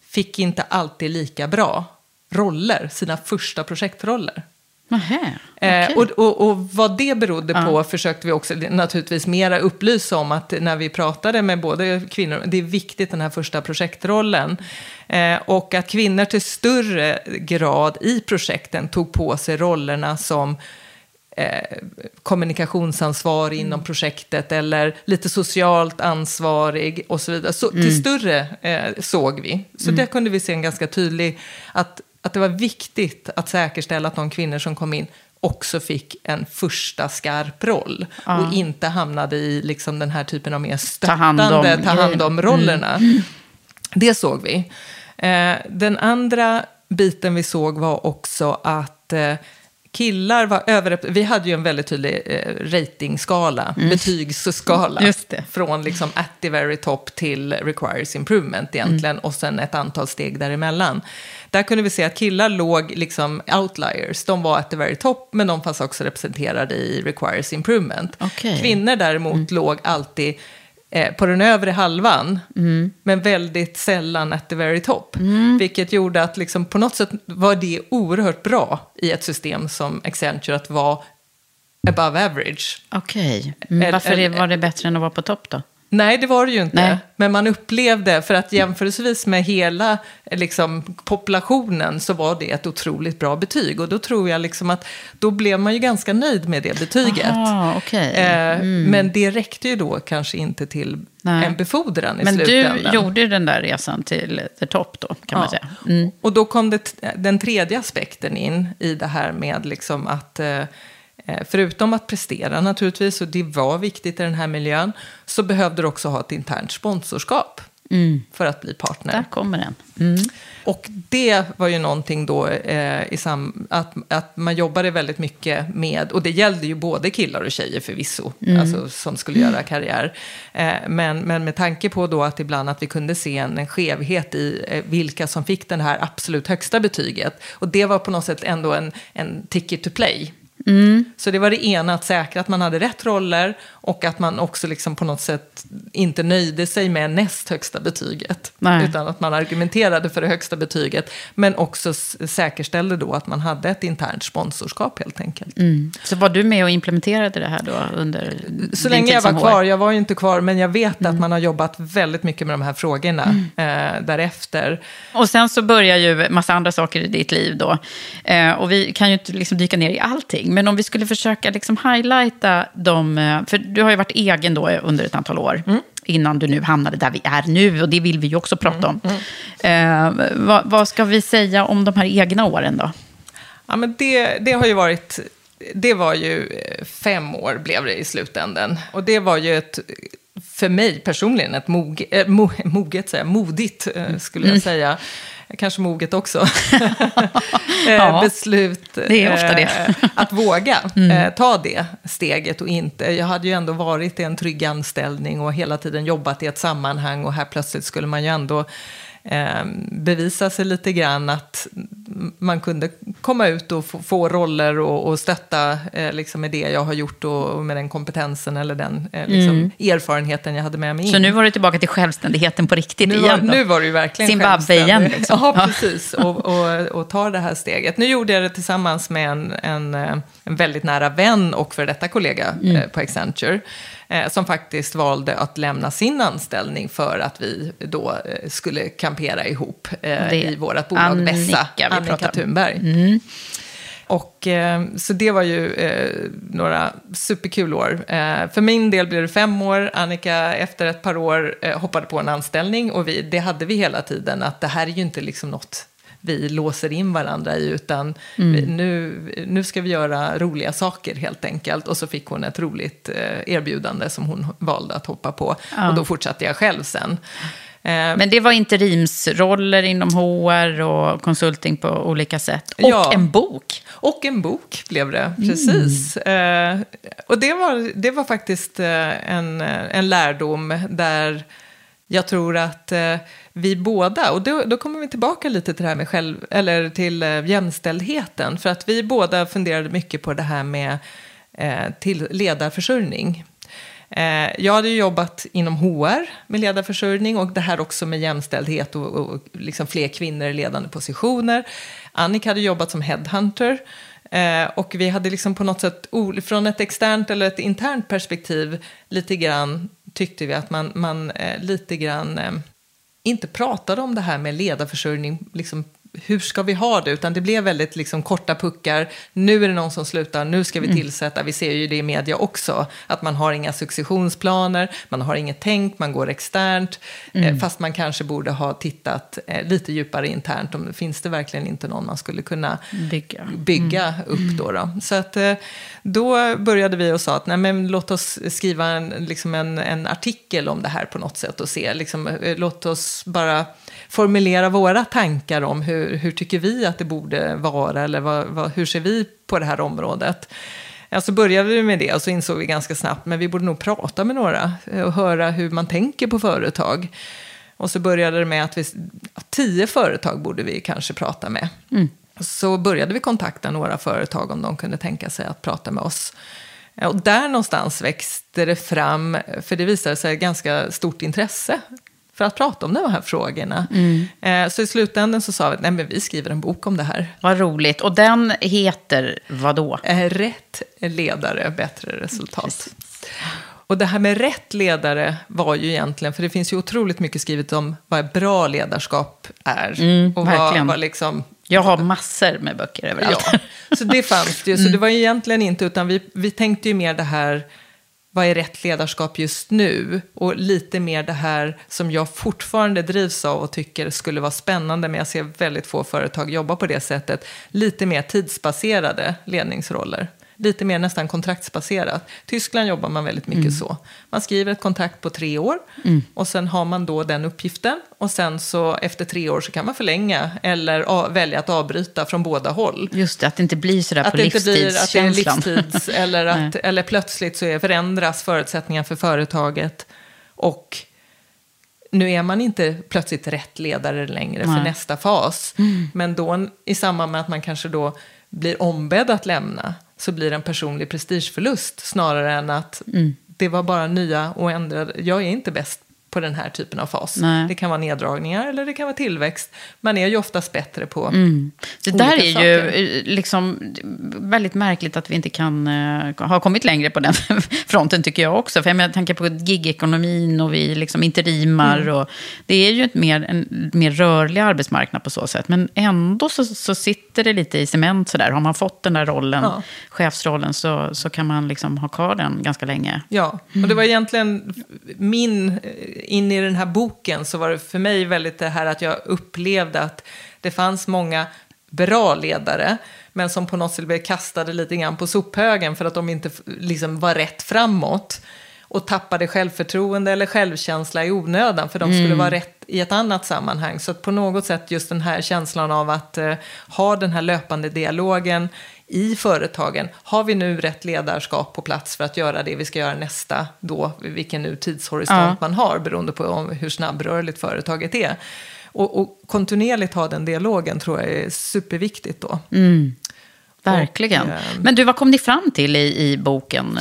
fick inte alltid lika bra roller, sina första projektroller. Nähä, Eh, okej. och, och, och vad det berodde på försökte vi också naturligtvis mera upplysa om att när vi pratade med både kvinnor, det är viktigt den här första projektrollen. Eh, och att kvinnor till större grad i projekten tog på sig rollerna som eh, kommunikationsansvarig inom projektet eller lite socialt ansvarig och så vidare. Så, Till större eh, såg vi. Så där kunde vi se en ganska tydlig, att, att det var viktigt att säkerställa att de kvinnor som kom in också fick en första skarp roll. Och inte hamnade i liksom den här typen av mer stöttande, ta hand om-rollerna. Det såg vi. Eh, den andra biten vi såg var också att eh, killar var över... Vi hade ju en väldigt tydlig eh, ratingskala, betygsskala. Mm. Just det. Från liksom at the very top till requires improvement egentligen. Och sen ett antal steg däremellan. Där kunde vi se att killar låg liksom outliers. De var at the very top, men de fanns också representerade i requires improvement. Okej. Kvinnor däremot låg alltid eh, på den övre halvan, men väldigt sällan at the very top. Vilket gjorde att liksom, på något sätt var det oerhört bra i ett system som Accenture att vara above average. Okej, mm, Eller- varför var det bättre än att vara på topp då? Nej, det var det ju inte. Nej. Men man upplevde, för att jämförelsevis med hela eh, liksom, populationen så var det ett otroligt bra betyg. Och då tror jag liksom att då blev man ju ganska nöjd med det betyget. Aha, okej. Eh, Men det räckte ju då kanske inte till Nej. en befordran i Men du slutändan. gjorde den där resan till the top då, kan man Ja. säga. Mm. Och då kom det, den tredje aspekten in i det här med liksom att eh, eh, förutom att prestera naturligtvis, och det var viktigt i den här miljön, så behövde du också ha ett internt sponsorskap för att bli partner. Där kommer den. Mm. Och det var ju någonting då eh, i sam att, att man jobbade väldigt mycket med, och det gällde ju både killar och tjejer förvisso, alltså, som skulle göra karriär. Eh, men, men med tanke på då att ibland att vi kunde se en, en skevhet i eh, vilka som fick den här absolut högsta betyget. Och det var på något sätt ändå en, en ticket to play. Så det var det ena, att säkra att man hade rätt roller och att man också liksom på något sätt inte nöjde sig med näst högsta betyget. Nej. Utan att man argumenterade för det högsta betyget. Men också säkerställde då att man hade ett internt sponsorskap helt enkelt. Så var du med och implementerade det här då under Så länge jag var kvar, jag var ju inte kvar, men jag vet Mm. att man har jobbat väldigt mycket med de här frågorna eh, därefter. Och sen så börjar ju massa andra saker i ditt liv då. Eh, och vi kan ju inte liksom dyka ner i allting. Men om vi skulle försöka liksom highlighta de... eh, För du har ju varit egen då under ett antal år. Innan du nu hamnade där vi är nu. Och det vill vi ju också prata om. Eh, vad, vad ska vi säga om de här egna åren då? Ja, men det, det har ju varit... Det var ju eh, fem år blev det i slutänden. Och det var ju ett, för mig personligen, ett mog, eh, mo, moget, säger jag, modigt eh, skulle jag säga. Kanske moget också. Eh, Ja, beslut det är ofta det. eh, att våga eh, ta det steget och inte. Jag hade ju ändå varit i en trygg anställning och hela tiden jobbat i ett sammanhang och här plötsligt skulle man ju ändå bevisa sig lite grann att man kunde komma ut och få, få roller och, och stötta eh, liksom med det jag har gjort och, och med den kompetensen eller den eh, liksom, erfarenheten jag hade med mig in. Så nu var du tillbaka till självständigheten på riktigt Nu var, igen då? nu var ju verkligen Zimbabwe igen, liksom. Ja, precis. Och, och, och ta det här steget. Nu gjorde jag det tillsammans med en, en, eh, en väldigt nära vän och för detta kollega Mm. eh, på Accenture. Eh, som faktiskt valde att lämna sin anställning för att vi då eh, skulle kampera ihop i vårt bolag Annika pratar Annika. Thunberg. Och, eh, så det var ju några superkul år. För min del blev det fem år. Annika efter ett par år hoppade på en anställning. Och vi, det hade vi hela tiden, att det här är ju inte liksom något vi låser in varandra i, utan Mm. nu, nu ska vi göra roliga saker helt enkelt. Och så fick hon ett roligt eh, erbjudande som hon valde att hoppa på. Ja. Och då fortsatte jag själv sen. Eh, Men det var interimsroller inom HR och konsulting på olika sätt. Och Ja. en bok. Och en bok blev det, precis. Eh, och det var, det var faktiskt en, en lärdom där jag tror att eh, vi båda, och då, då kommer vi tillbaka lite till det här med själv, eller till eh, jämställdheten, för att vi båda funderade mycket på det här med eh, till ledarförsörjning. Eh, jag hade ju jobbat inom HR med ledarförsörjning och det här också med jämställdhet och, och liksom fler kvinnor i ledande positioner. Annika hade jobbat som headhunter. Eh, och vi hade liksom på något sätt, från ett externt eller ett internt perspektiv, lite grann tyckte vi att man, man eh, lite grann eh, inte pratade om det här med ledarförsörjning, liksom, hur ska vi ha det? Utan det blev väldigt liksom, korta puckar. Nu är det någon som slutar, nu ska vi Mm. tillsätta. Vi ser ju det i media också, att man har inga successionsplaner, man har inget tänk, man går externt. Mm. Eh, fast man kanske borde ha tittat eh, lite djupare internt. Om, finns det verkligen inte någon man skulle kunna Bygga. bygga upp då, då. Så att eh, då började vi och sa att nej, men låt oss skriva en, liksom en, en artikel om det här på något sätt och se, liksom, låt oss bara formulera våra tankar om hur, hur tycker vi att det borde vara eller vad, vad, hur ser vi på det här området. Så började vi med det och så insåg vi ganska snabbt, men vi borde nog prata med några eh, och höra hur man tänker på företag. Och så började det med att vi, tio företag borde vi kanske prata med. Så började vi kontakta några företag om de kunde tänka sig att prata med oss. Och där någonstans växte det fram, för det visade sig ganska stort intresse för att prata om de här frågorna. Eh, Så i slutändan så sa vi att vi skriver en bok om det här. Vad roligt. Och den heter vad då? Eh, Rätt ledare, bättre resultat. Och det här med rätt ledare var ju egentligen, för det finns ju otroligt mycket skrivet om vad bra ledarskap är. Mm, och vad, vad liksom Jag har massor med böcker överallt. Ja, så det fanns det ju. Mm. Så det var ju egentligen inte, utan vi, vi tänkte ju mer det här, vad är rätt ledarskap just nu? Och lite mer det här som jag fortfarande drivs av och tycker skulle vara spännande, men jag ser väldigt få företag jobba på det sättet. Lite mer tidsbaserade ledningsroller. Lite mer nästan kontraktsbaserat. Tyskland jobbar man väldigt mycket Mm. så. Man skriver ett kontrakt på tre år Mm. och sen har man då den uppgiften och sen så efter tre år så kan man förlänga eller välja att avbryta från båda håll. Just det, att det inte blir sådär Att på det inte blir att det är en livstidskänslan. livstids eller, att, eller plötsligt så är, förändras förutsättningarna för företaget och nu är man inte plötsligt rätt ledare längre för Nej. nästa fas. Men då i samband med att man kanske då blir ombedd att lämna så blir det en personlig prestigeförlust snarare än att Mm. det var bara nya och ändrade. Jag är inte bäst på den här typen av fas. Nej. Det kan vara neddragningar eller det kan vara tillväxt. Man är ju oftast bättre på Mm. Det där är saker. ju eh, liksom väldigt märkligt att vi inte kan eh, ha kommit längre på den fronten tycker jag också. För jag menar, tänker på gigekonomin och vi liksom interimar. Mm. Och, det är ju ett mer, en mer rörlig arbetsmarknad på så sätt. Men ändå så, så sitter det lite i cement sådär. Har man fått den där rollen, Ja. chefsrollen, så, så kan man liksom ha kvar den ganska länge. Ja, och det var egentligen min, in i den här boken så var det för mig väldigt det här att jag upplevde att det fanns många bra ledare, men som på något sätt blev kastade lite grann på sophögen för att de inte liksom var rätt framåt. Och tappade självförtroende eller självkänsla i onödan, för de skulle Mm. vara rätt i ett annat sammanhang. Så på något sätt just den här känslan av att eh, ha den här löpande dialogen i företagen. Har vi nu rätt ledarskap på plats för att göra det vi ska göra nästa då, vilken nu tidshorisont Ja. man har, beroende på om, hur snabbrörligt företaget är. Och, och kontinuerligt ha den dialogen tror jag är superviktigt då. Mm. Verkligen. Och, eh, Men du, vad kom ni fram till i, i boken?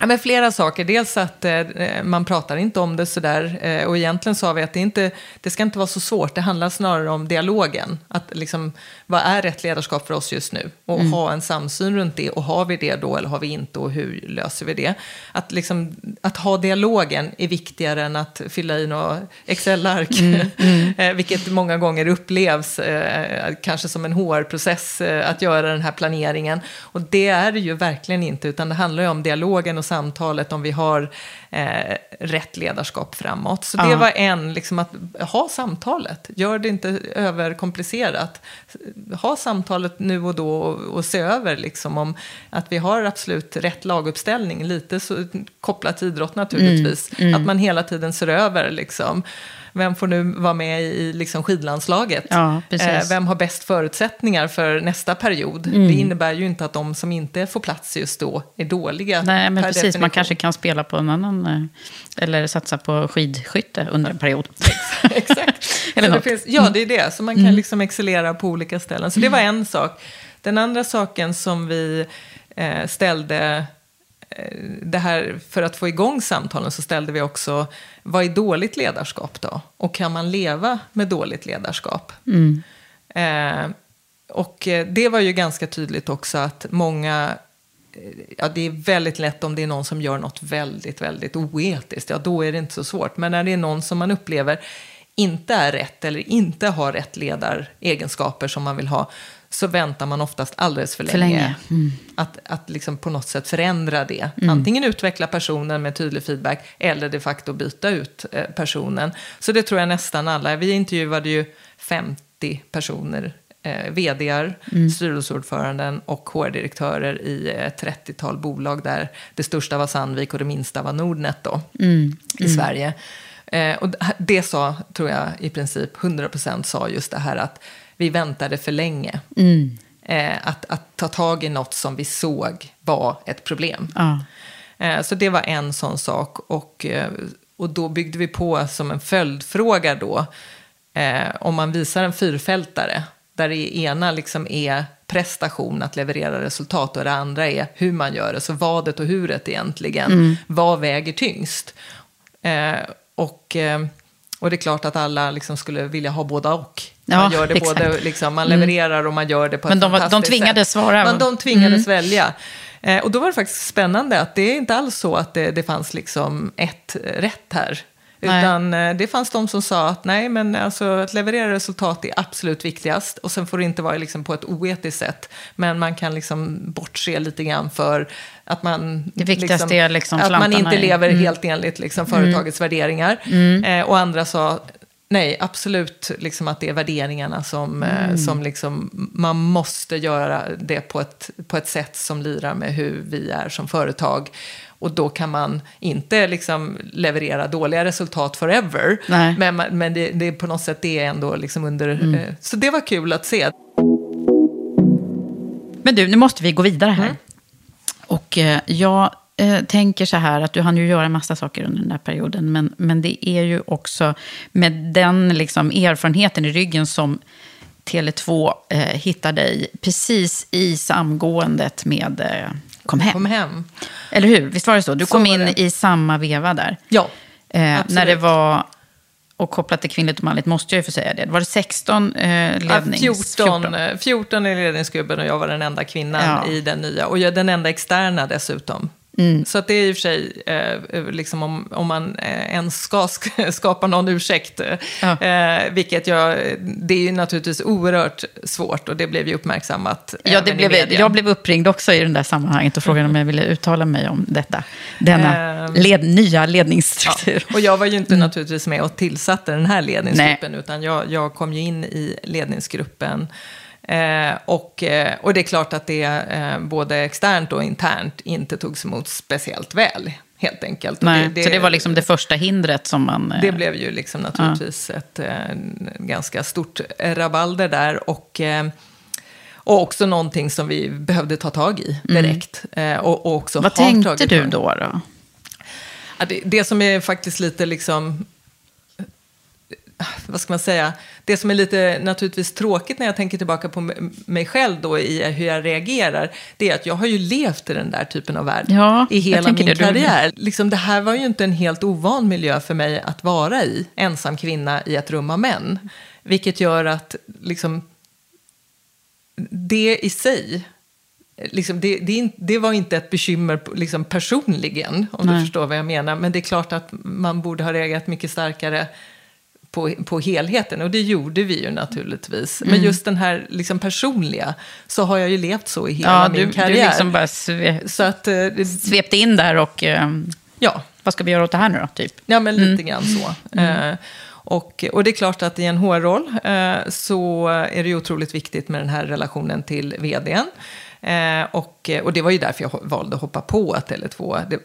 Ja, men flera saker. Dels att eh, man pratar inte om det sådär. Eh, och egentligen sa vi att det, inte, det ska inte vara så svårt. Det handlar snarare om dialogen. Att liksom, vad är rätt ledarskap för oss just nu? Och Mm. ha en samsyn runt det. Och har vi det då eller har vi inte? Och hur löser vi det? Att, liksom, att ha dialogen är viktigare än att fylla i några Excel-ark. Mm, mm. Eh, Vilket många gånger upplevs eh, kanske som en HR-process eh, att göra den här planeringen. Och det är det ju verkligen inte, utan det handlar ju om dialogen och samtalet om vi har eh, rätt ledarskap framåt. Så Ja. det var en, liksom att ha samtalet. Gör det inte överkomplicerat. Ha samtalet nu och då och, och se över liksom om att vi har absolut rätt laguppställning. Lite så, kopplat till idrott naturligtvis. Mm, mm. Att man hela tiden ser över liksom. Vem får nu vara med i liksom skidlandslaget? Ja. Eh, vem har bäst förutsättningar för nästa period? Mm. Det innebär ju inte att de som inte får plats just då är dåliga. Nej, men precis. Man definition. kanske kan spela på en annan... eh, Eller satsa på skidskytte under en period. Exakt. Eller det finns, ja, det är det. Så man kan Mm. liksom excellera på olika ställen. Så det var en sak. Den andra saken som vi eh, ställde, det här, för att få igång samtalen så ställde vi också, vad är dåligt ledarskap då? Och kan man leva med dåligt ledarskap? Mm. Eh, och eh, det var ju ganska tydligt också att många, eh, ja det är väldigt lätt om det är någon som gör något väldigt, väldigt oetiskt, ja då är det inte så svårt. Men när det är någon som man upplever inte är rätt eller inte har rätt ledaregenskaper som man vill ha, så väntar man oftast alldeles för länge. För länge. Mm. Att, att liksom på något sätt förändra det. Mm. Antingen utveckla personen med tydlig feedback eller de facto byta ut eh, personen. Så det tror jag nästan alla. Vi intervjuade ju 50 personer, eh, vdar, Mm. styrelseordföranden och HR-direktörer i ett 30-tal bolag där det största var Sandvik och det minsta var Nordnet då, Mm. i Mm. Sverige. Eh, och det sa, tror jag, i princip 100% sa just det här att vi väntade för länge. Mm. Eh, att, att ta tag i något som vi såg var ett problem. Ja. Eh, Så det var en sån sak. Och, eh, och då byggde vi på som en följdfråga då. Eh, om man visar en fyrfältare. Där det ena liksom är prestation, att leverera resultat. Och det andra är hur man gör det. Så vadet och huret egentligen. Mm. Vad väger tyngst? Eh, och, eh, och det är klart att alla liksom skulle vilja ha båda och. Man Ja, gör det exakt. både, liksom, man Mm. levererar och man gör det på Men ett de var- de fantastiskt tvingades sätt. svara. Men de tvingades Mm. välja. Eh, och då var det faktiskt spännande att det är inte alls så att det, det fanns liksom ett rätt här. Nej. Utan eh, det fanns de som sa att nej, men alltså, att leverera resultat är absolut viktigast. Och sen får det inte vara liksom på ett oetiskt sätt. Men man kan liksom bortse lite grann för att man... Det viktigaste är liksom Att man inte lever Mm. helt enligt liksom Mm. företagets värderingar. Mm. Eh, och andra sa nej, absolut liksom att det är värderingarna som, eh, Mm. som liksom, man måste göra det på ett, på ett sätt som lirar med hur vi är som företag. Och då kan man inte liksom leverera dåliga resultat forever. Nej. Men, men det, det är på något sätt det är ändå liksom under... Mm. Eh, så det var kul att se. Men du, nu måste vi gå vidare här. Mm. Och eh, jag eh, tänker så här att du hann ju göra en massa saker under den där perioden. Men, men det är ju också med den liksom, erfarenheten i ryggen som Tele2 eh, hittar dig precis i samgåendet med eh, Kom hem. Kom hem. Eller hur? Visst var det så? Du Så kom in i samma veva där. Ja, eh. När det var, och kopplat till kvinnligt och manligt måste jag ju få säga det. Var det 16 eh, Ja, lednings... 14, eh, 14 i ledningsgruppen och jag var den enda kvinnan Ja. i den nya. Och jag den enda externa dessutom. Mm. Så att det är i och för sig, eh, liksom om, om man eh, ens ska sk- skapa någon ursäkt, eh, eh, vilket jag, det är ju naturligtvis oerhört svårt och det blev ju uppmärksammat Ja, det blev, jag blev uppringd också i det där sammanhanget och frågade om jag ville uttala mig om detta. Denna Ehm. led, nya ledningsstruktur. Och jag var ju inte Mm. naturligtvis med och tillsatte den här ledningsgruppen, utan jag, jag kom ju in i ledningsgruppen. Eh, och, eh, och det är klart att det eh, både externt och internt inte togs emot speciellt väl, helt enkelt. Nej, så det var liksom det första hindret som man... eh, det blev ju liksom naturligtvis ett eh, ganska stort rabalder där. Och, eh, och också någonting som vi behövde ta tag i direkt. Eh, och, och också Vad tänkte du då? då? Ja, det, det som är faktiskt lite liksom... Vad ska man säga? Det som är lite naturligtvis tråkigt när jag tänker tillbaka på mig själv då i hur jag reagerar, det är att jag har ju levt i den där typen av värld Ja, i hela min det. Du- karriär. Liksom, det här var ju inte en helt ovan miljö för mig att vara i, ensam kvinna i ett rum av män. Vilket gör att liksom, det i sig Liksom det, det, det var inte ett bekymmer liksom personligen, om Nej. du förstår vad jag menar. Men det är klart att man borde ha reagerat mycket starkare på, på helheten. Och det gjorde vi ju naturligtvis. Mm. Men just den här liksom personliga, så har jag ju levt så i hela Ja, min du, karriär. du liksom bara sve, så att, eh, det, svepte in där och ehm, ja. vad ska vi göra åt det här nu då, typ? Ja, men Mm. lite grann så. Eh, och, och det är klart att i en HR-roll eh, så är det ju otroligt viktigt med den här relationen till vdn. Eh, och, och det var ju därför jag valde att hoppa på Tele2. Det,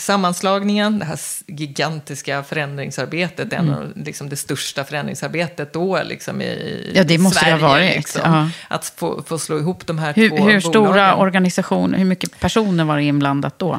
sammanslagningen, det här gigantiska förändringsarbetet, en Mm. av liksom det största förändringsarbetet då liksom i Ja, det måste det Sverige. ha varit, Liksom. ja. Att få, få slå ihop de här Hur, två hur stora bolagen. organisationer, hur mycket personer var det inblandat då? Eh,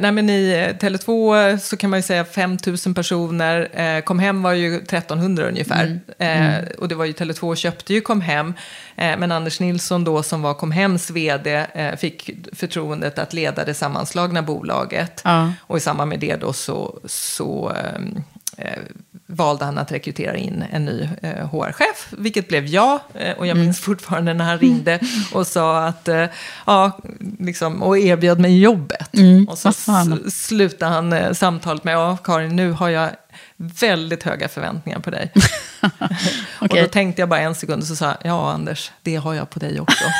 nej men I eh, Tele2 så kan man ju säga 5 000 personer. Eh, Comhem var ju 1300 ungefär. Mm. Eh, Mm. och det var ju Tele2 köpte ju Comhem. Eh, men Anders Nilsson då som var Comhems vd eh, fick förtroendet att leda det sammanslagna bolaget. Ja. Och i samband med det då så, så ehm, eh, valde han att rekrytera in en ny eh, HR-chef, vilket blev jag. Eh, och jag Mm. minns fortfarande när han ringde och sa att, eh, ja, liksom, och erbjöd mig jobbet. Mm, Och så slutade han eh, samtalet med, ja Karin, nu har jag väldigt höga förväntningar på dig. Och Okej. då tänkte jag bara en sekund och så sa jag, ja Anders, det har jag på dig också.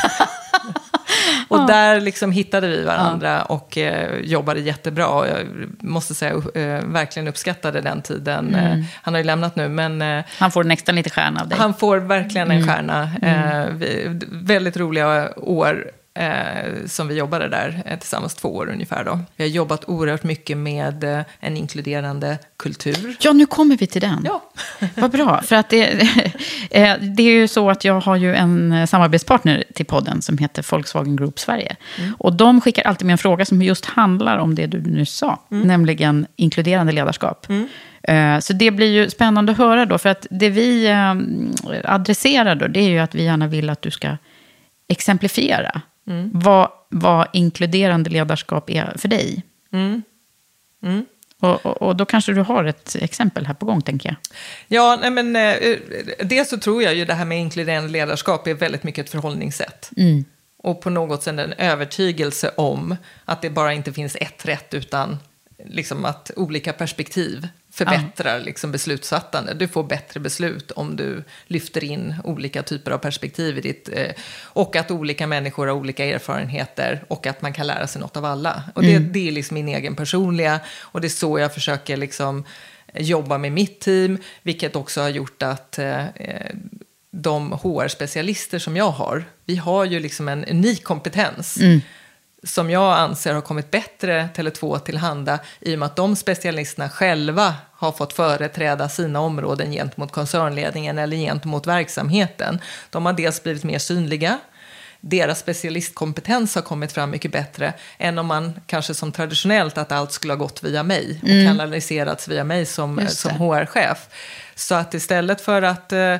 Och Ja. där liksom hittade vi varandra och eh, jobbade jättebra. Och jag måste säga, uh, verkligen uppskattade den tiden. Mm. Eh, han har ju lämnat nu, men eh, Han får nästan lite stjärna av dig. han får verkligen en Mm. stjärna. Eh, vi, väldigt roliga år eh, som vi jobbade där eh, tillsammans, två år ungefär. Då. Vi har jobbat oerhört mycket med eh, en inkluderande kultur. Ja, nu kommer vi till den. Ja. Vad bra. För att det, eh, det är ju så att jag har ju en eh, samarbetspartner till podden som heter Volkswagen Group Sverige. Mm. Och de skickar alltid med en fråga som just handlar om det du nu sa, Mm. nämligen inkluderande ledarskap. Eh, Så det blir ju spännande att höra då, för att det vi adresserar då, det är ju att vi gärna vill att du ska exemplifiera Mm. vad, vad inkluderande ledarskap är för dig. Mm. Mm. Och, och, och då kanske du har ett exempel här på gång, tänker jag. Ja, nej men, eh, dels så tror jag ju det här med inkluderande ledarskap är väldigt mycket ett förhållningssätt. Mm. Och på något sätt en övertygelse om att det bara inte finns ett rätt utan liksom att olika perspektiv förbättrar liksom beslutsfattande. Du får bättre beslut om du lyfter in olika typer av perspektiv i ditt... Eh, och att olika människor har olika erfarenheter och att man kan lära sig något av alla. Och det, Mm. det är liksom min egen personliga och det är så jag försöker liksom jobba med mitt team, vilket också har gjort att eh, eh, de HR-specialister som jag har, vi har ju liksom en unik kompetens Mm. Som jag anser har kommit bättre Tele2 tillhanda i och med att de specialisterna själva har fått företräda sina områden gentemot koncernledningen eller gentemot verksamheten. De har dels blivit mer synliga, deras specialistkompetens har kommit fram mycket bättre än om man kanske som traditionellt att allt skulle ha gått via mig och Mm. kanaliserats via mig som, som. HR-chef. Så att istället för att eh,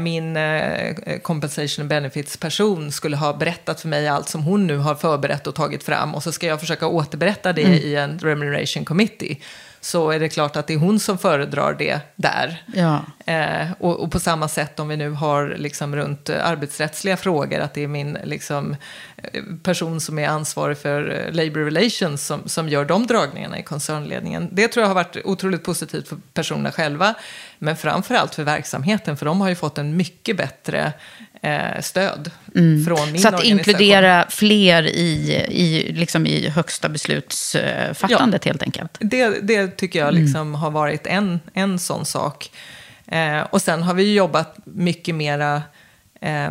min eh, compensation and benefits person skulle ha berättat för mig allt som hon nu har förberett och tagit fram och så ska jag försöka återberätta det Mm. i en remuneration committee så är det klart att det är hon som föredrar det där. Ja. Eh, och, och på samma sätt om vi nu har liksom runt eh, arbetsrättsliga frågor, att det är min liksom, eh, person som är ansvarig för eh, Labour Relations som, som gör de dragningarna i koncernledningen. Det tror jag har varit otroligt positivt för personerna själva, men framför allt för verksamheten, för de har ju fått en mycket bättre eh, stöd Mm. från min Så att inkludera fler i, i, liksom i högsta beslutsfattandet helt enkelt. Det, det tycker jag Mm. liksom har varit en, en sån sak. Eh, och sen har vi jobbat mycket mera eh,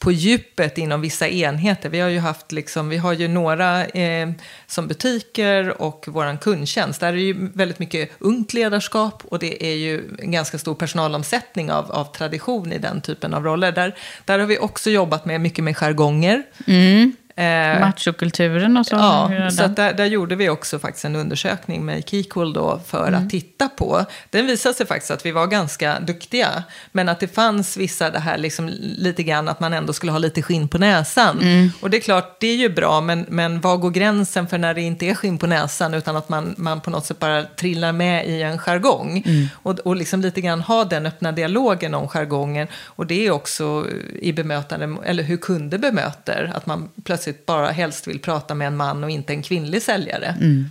på djupet inom vissa enheter. Vi har ju haft liksom, vi har ju några eh, som butiker och våran kundtjänst. Där är det ju väldigt mycket ungt ledarskap och det är ju en ganska stor personalomsättning av, av tradition i den typen av roller. Där, där har vi också jobbat med mycket med jargonger. Mm. Eh, Machokulturen och så. Ja, så där, där gjorde vi också faktiskt en undersökning med Keycool då för Mm. att titta på. Den visade sig faktiskt att vi var ganska duktiga, men att det fanns vissa det här liksom lite grann att man ändå skulle ha lite skinn på näsan. Mm. Och det är klart, det är ju bra, men, men var går gränsen för när det inte är skinn på näsan utan att man, man på något sätt bara trillar med i en jargong. Mm. Och, och liksom lite grann ha den öppna dialogen om jargongen. Och det är också i bemötande, eller hur kunder bemöter, att man plötsligt bara helst vill prata med en man och inte en kvinnlig säljare. Mm.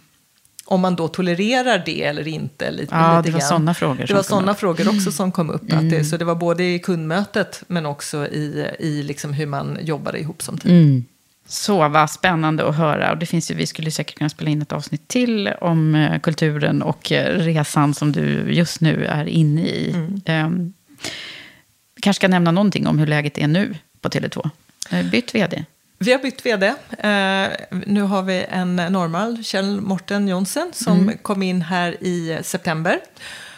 om man då tolererar det eller inte. Lite, Ja, lite det var sådana frågor Det var sådana frågor också som kom upp. Att Mm. det, så det var både i kundmötet men också i, i liksom hur man jobbade ihop som team. Mm. Så vad spännande att höra. Och det finns ju, vi skulle säkert kunna spela in ett avsnitt till om eh, kulturen och eh, resan som du just nu är inne i. Mm. Vi kanske ska nämna någonting om hur läget är nu på Tele2. Eh, Bytt vd. Vi har bytt vd. Eh, nu har vi en normal, Kjell Morten Jonsen, som Mm. kom in här i september.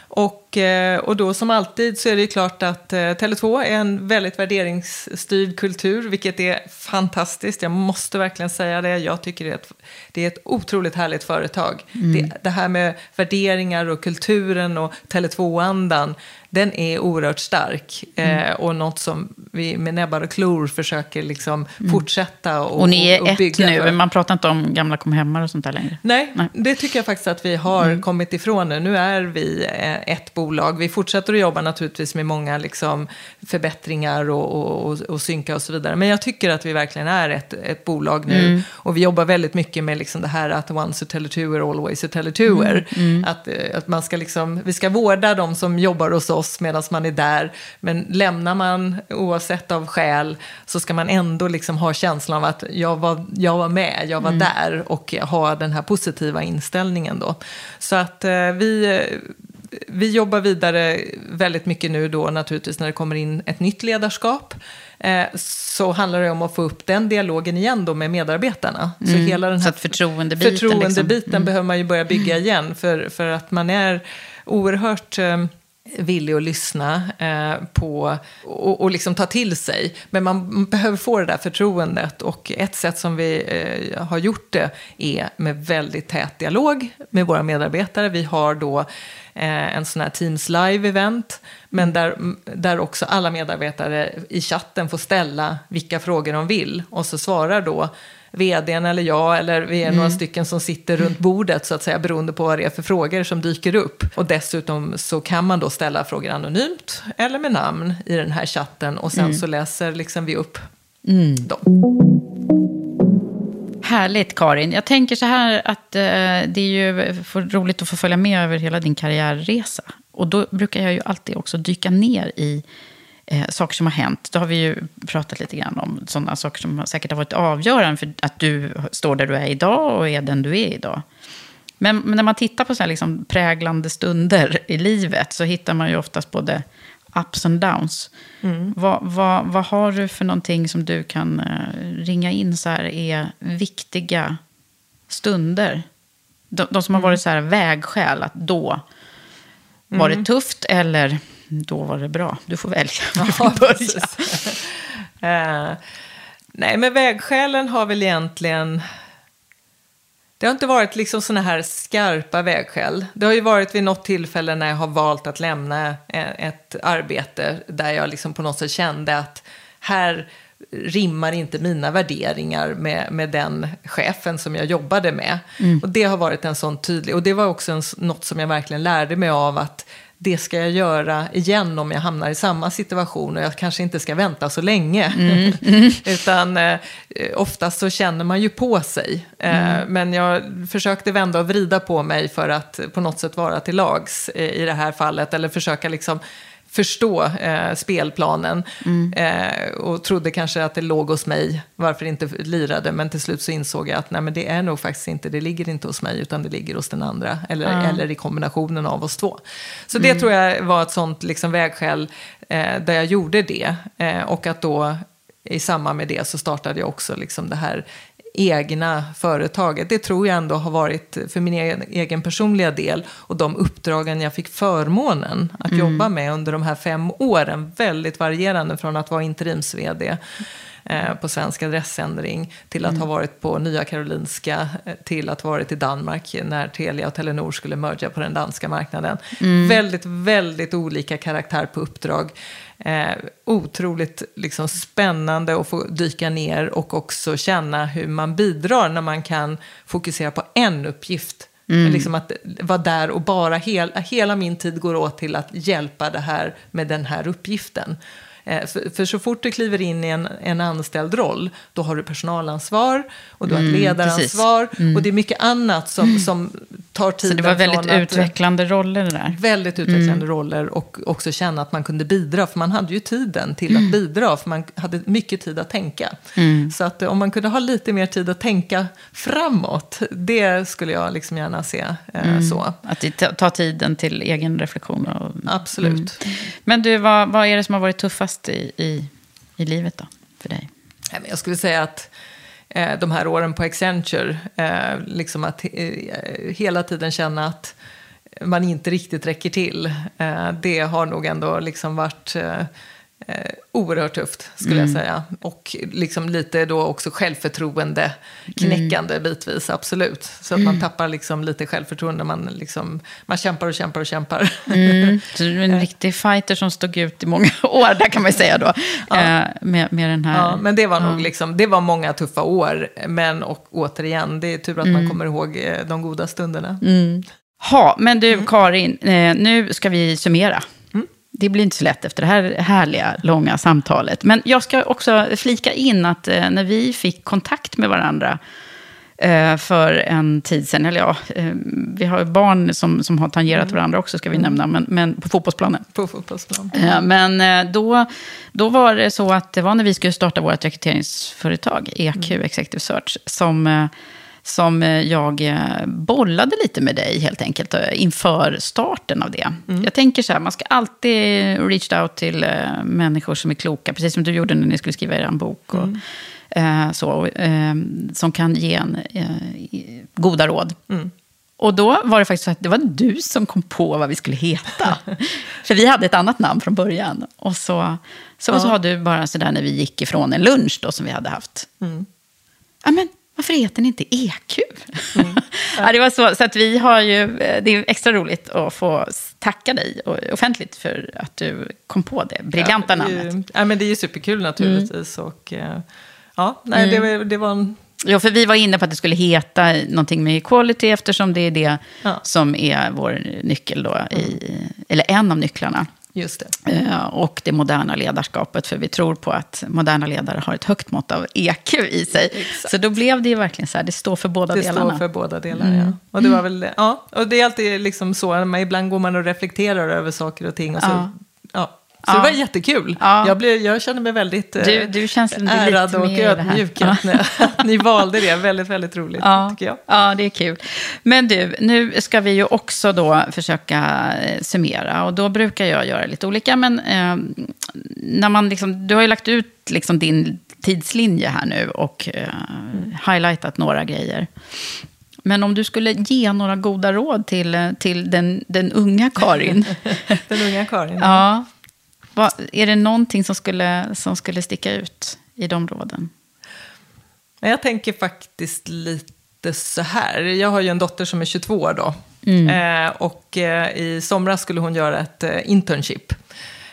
Och, eh, och då som alltid så är det ju klart att eh, Tele2 är en väldigt värderingsstyrd kultur, vilket är fantastiskt. Jag måste verkligen säga det. Jag tycker det är ett, det är ett otroligt härligt företag. Mm. Det, det här med värderingar och kulturen och Tele2-andan, den är oerhört stark. Mm. Eh, och något som vi med näbbar och klor försöker liksom Mm. fortsätta och, Och ni är och ett bygga nu, för. man pratar inte om gamla kom hemmar och sånt där längre. Nej, det tycker jag faktiskt att vi har Mm. kommit ifrån nu. Nu är vi eh, ett bolag. Vi fortsätter att jobba naturligtvis med många liksom, förbättringar och, och, och, synka och så vidare. Men jag tycker att vi verkligen är ett, ett bolag nu. Mm. Och vi jobbar väldigt mycket med liksom det här att once a Tele2er, always a Tele2er. Mm, mm. Att, eh, att man ska liksom, vi ska vårda de som jobbar hos oss medan man är där. Men lämnar man oavsett av skäl så ska man ändå liksom ha känslan av att jag var, jag var med, jag var Mm. där och ha den här positiva inställningen då. Så att eh, vi, vi jobbar vidare väldigt mycket nu då naturligtvis när det kommer in ett nytt ledarskap. Eh, så handlar det om att få upp den dialogen igen då med medarbetarna. Så Mm. hela den här Så att förtroendebiten förtroendebiten liksom. Mm. behöver man ju börja bygga igen. För, för att man är oerhört eh, villig att lyssna eh, på och, och liksom ta till sig. Men man behöver få det där förtroendet. Och ett sätt som vi eh, har gjort det är med väldigt tät dialog med våra medarbetare. Vi har då eh, en sån här Teams Live-event. Men där, där också alla medarbetare i chatten får ställa vilka frågor de vill. Och så svarar då vdn eller jag eller vi är Mm. några stycken som sitter runt bordet så att säga beroende på vad det är för frågor som dyker upp. Och dessutom så kan man då ställa frågor anonymt eller med namn i den här chatten och sen Mm. så läser liksom vi upp Mm. dem. Härligt Karin. Jag tänker så här att eh, det är ju roligt att få följa med över hela din karriärresa. Och då brukar jag ju alltid också dyka ner i eh, saker som har hänt. Då har vi ju pratat lite grann om sådana saker som säkert har varit avgörande för att du står där du är idag och är den du är idag. Men, men när man tittar på så här liksom präglande stunder i livet så hittar man ju oftast både ups and downs. Mm. Vad, vad, vad har du för någonting som du kan eh, ringa in så här är viktiga stunder? De, de som har varit så här vägskäl, att då var det Mm. tufft eller då var det bra. Du får välja. Du Ja, börja. Eh, nej, men vägskälen har väl egentligen... Det har inte varit liksom såna här skarpa vägskäl. Det har ju varit vid något tillfälle när jag har valt att lämna eh, ett arbete där jag liksom på något sätt kände att här rimmar inte mina värderingar med, med den chefen som jag jobbade med. Mm. Och det har varit en sån tydlig, och det var också en, något som jag verkligen lärde mig av att det ska jag göra igen om jag hamnar i samma situation och jag kanske inte ska vänta så länge. Mm, mm. Utan eh, oftast så känner man ju på sig. Eh, Mm. Men jag försökte vända och vrida på mig för att på något sätt vara till lags eh, i det här fallet. Eller försöka liksom förstå eh, spelplanen. Mm. Eh, och trodde kanske att det låg hos mig, varför inte lirade. Men till slut så insåg jag att nej, men det är nog faktiskt inte, det ligger inte hos mig utan det ligger hos den andra. Eller, Ja. eller i kombinationen av oss två. Så det Mm. tror jag var ett sånt liksom vägskäl eh, där jag gjorde det. Eh, och att då i samband med det så startade jag också liksom det här egna företaget. Det tror jag ändå har varit för min egen, egen personliga del och de uppdragen jag fick förmånen att Mm. jobba med under de här fem åren. Väldigt varierande från att vara interims-vd eh, på Svensk Adressändring till att Mm. ha varit på Nya Karolinska eh, till att ha varit i Danmark när Telia och Telenor skulle merga på den danska marknaden. Mm. Väldigt, väldigt olika karaktär på uppdrag. Eh, otroligt liksom, spännande att få dyka ner och också känna hur man bidrar när man kan fokusera på en uppgift. Mm. Liksom att vara där och bara hel, hela min tid går åt till att hjälpa det här med den här uppgiften. Eh, för, för så fort du kliver in i en, en anställd roll, då har du personalansvar och du har Mm, ett ledaransvar. precis. Mm. Och det är mycket annat som, som tar Så tiden det var väldigt att- utvecklande roller det där. Väldigt utvecklande Mm. roller och också känna att man kunde bidra. För man hade ju tiden till att bidra, för man hade mycket tid att tänka. Mm. Så att eh, om man kunde ha lite mer tid att tänka framåt, det skulle jag liksom gärna se eh, Mm. så. Att ta- tiden till egen reflektion. Och, Absolut. Mm. Men du, vad, vad är det som har varit tuffast i, i, i livet då, för dig? Jag skulle säga att eh, de här åren på Accenture, eh, liksom att eh, hela tiden känna att man inte riktigt räcker till, eh, det har nog ändå liksom varit eh, eh, oerhört tufft, skulle Mm. jag säga. Och liksom lite då också självförtroende knäckande bitvis, absolut. Så att man Mm. tappar liksom lite självförtroende, man, liksom, man kämpar och kämpar och kämpar. Mm. Så du är en riktig fighter som stod ut i många år, där kan man säga då. Eh, med, med den här... Ja, men det var nog Ja. liksom, det var många tuffa år. Men och, återigen, det är tur att man Mm. kommer ihåg eh, de goda stunderna. Mm. Ha, men du Mm. Karin, eh, nu ska vi summera. Det blir inte så lätt efter det här härliga, långa samtalet. Men jag ska också flika in att eh, när vi fick kontakt med varandra eh, för en tid sedan, eller ja, eh, vi har barn som, som har tangerat Mm. varandra också, ska vi nämna, men, men på fotbollsplanen. På fotbollsplan. Men då, då var det så att det var när vi skulle starta vårt rekryteringsföretag, EQ Executive Search, som, som eh, jag eh, bollade lite med dig helt enkelt eh, inför starten av det. Jag tänker så här, man ska alltid reach out till människor som är kloka, precis som du gjorde när ni skulle skriva er bok. Och, eh, så, eh, som kan ge en goda råd. Och då var det faktiskt så att det var du som kom på vad vi skulle heta. För vi hade ett annat namn från början. Och så, så, Ja. så har du bara sådär när vi gick ifrån en lunch då som vi hade haft. Mm. Ja, men varför heter ni inte EQ? ja, det var så, så att vi har ju, eh, det är extra roligt att få tacka dig offentligt för att du kom på det briljanta ja, det namnet. Ja, men det är ju superkul naturligtvis. Och, eh, ja, nej, Mm. det, det var en... Ja, för vi var inne på att det skulle heta någonting med equality eftersom det är det som är vår nyckel då, i, eller en av nycklarna. Just det. Eh, Och det moderna ledarskapet, för vi tror på att moderna ledare har ett högt mått av EQ i sig. Så då blev det ju verkligen så här, det står för båda Det delarna. står för båda delarna, Mm. ja. Och det var väl, ja. Och det är alltid liksom så, ibland går man och reflekterar över saker och ting. Och så, Ja. ja. Så Ja. det var jättekul. Ja. Jag, blev, jag känner mig väldigt eh, Du- du känns lite ärad och ödmjuk Ja. att, ni, att ni valde det. Väldigt, väldigt roligt, Ja, tycker jag. ja, det är kul. Men du, nu ska vi ju också då försöka eh, summera. Och då brukar jag göra lite olika. Men eh, när man liksom, du har ju lagt ut liksom din tidslinje här nu och eh, highlightat några grejer. Men om du skulle ge några goda råd till, eh, till den, den unga Karin. Den unga Karin. ja. Vad, är det någonting som skulle, som skulle sticka ut i de råden? Jag tänker faktiskt lite så här. Jag har ju en dotter som är 22 år då. Mm. Eh, och eh, i somras skulle hon göra ett eh, internship.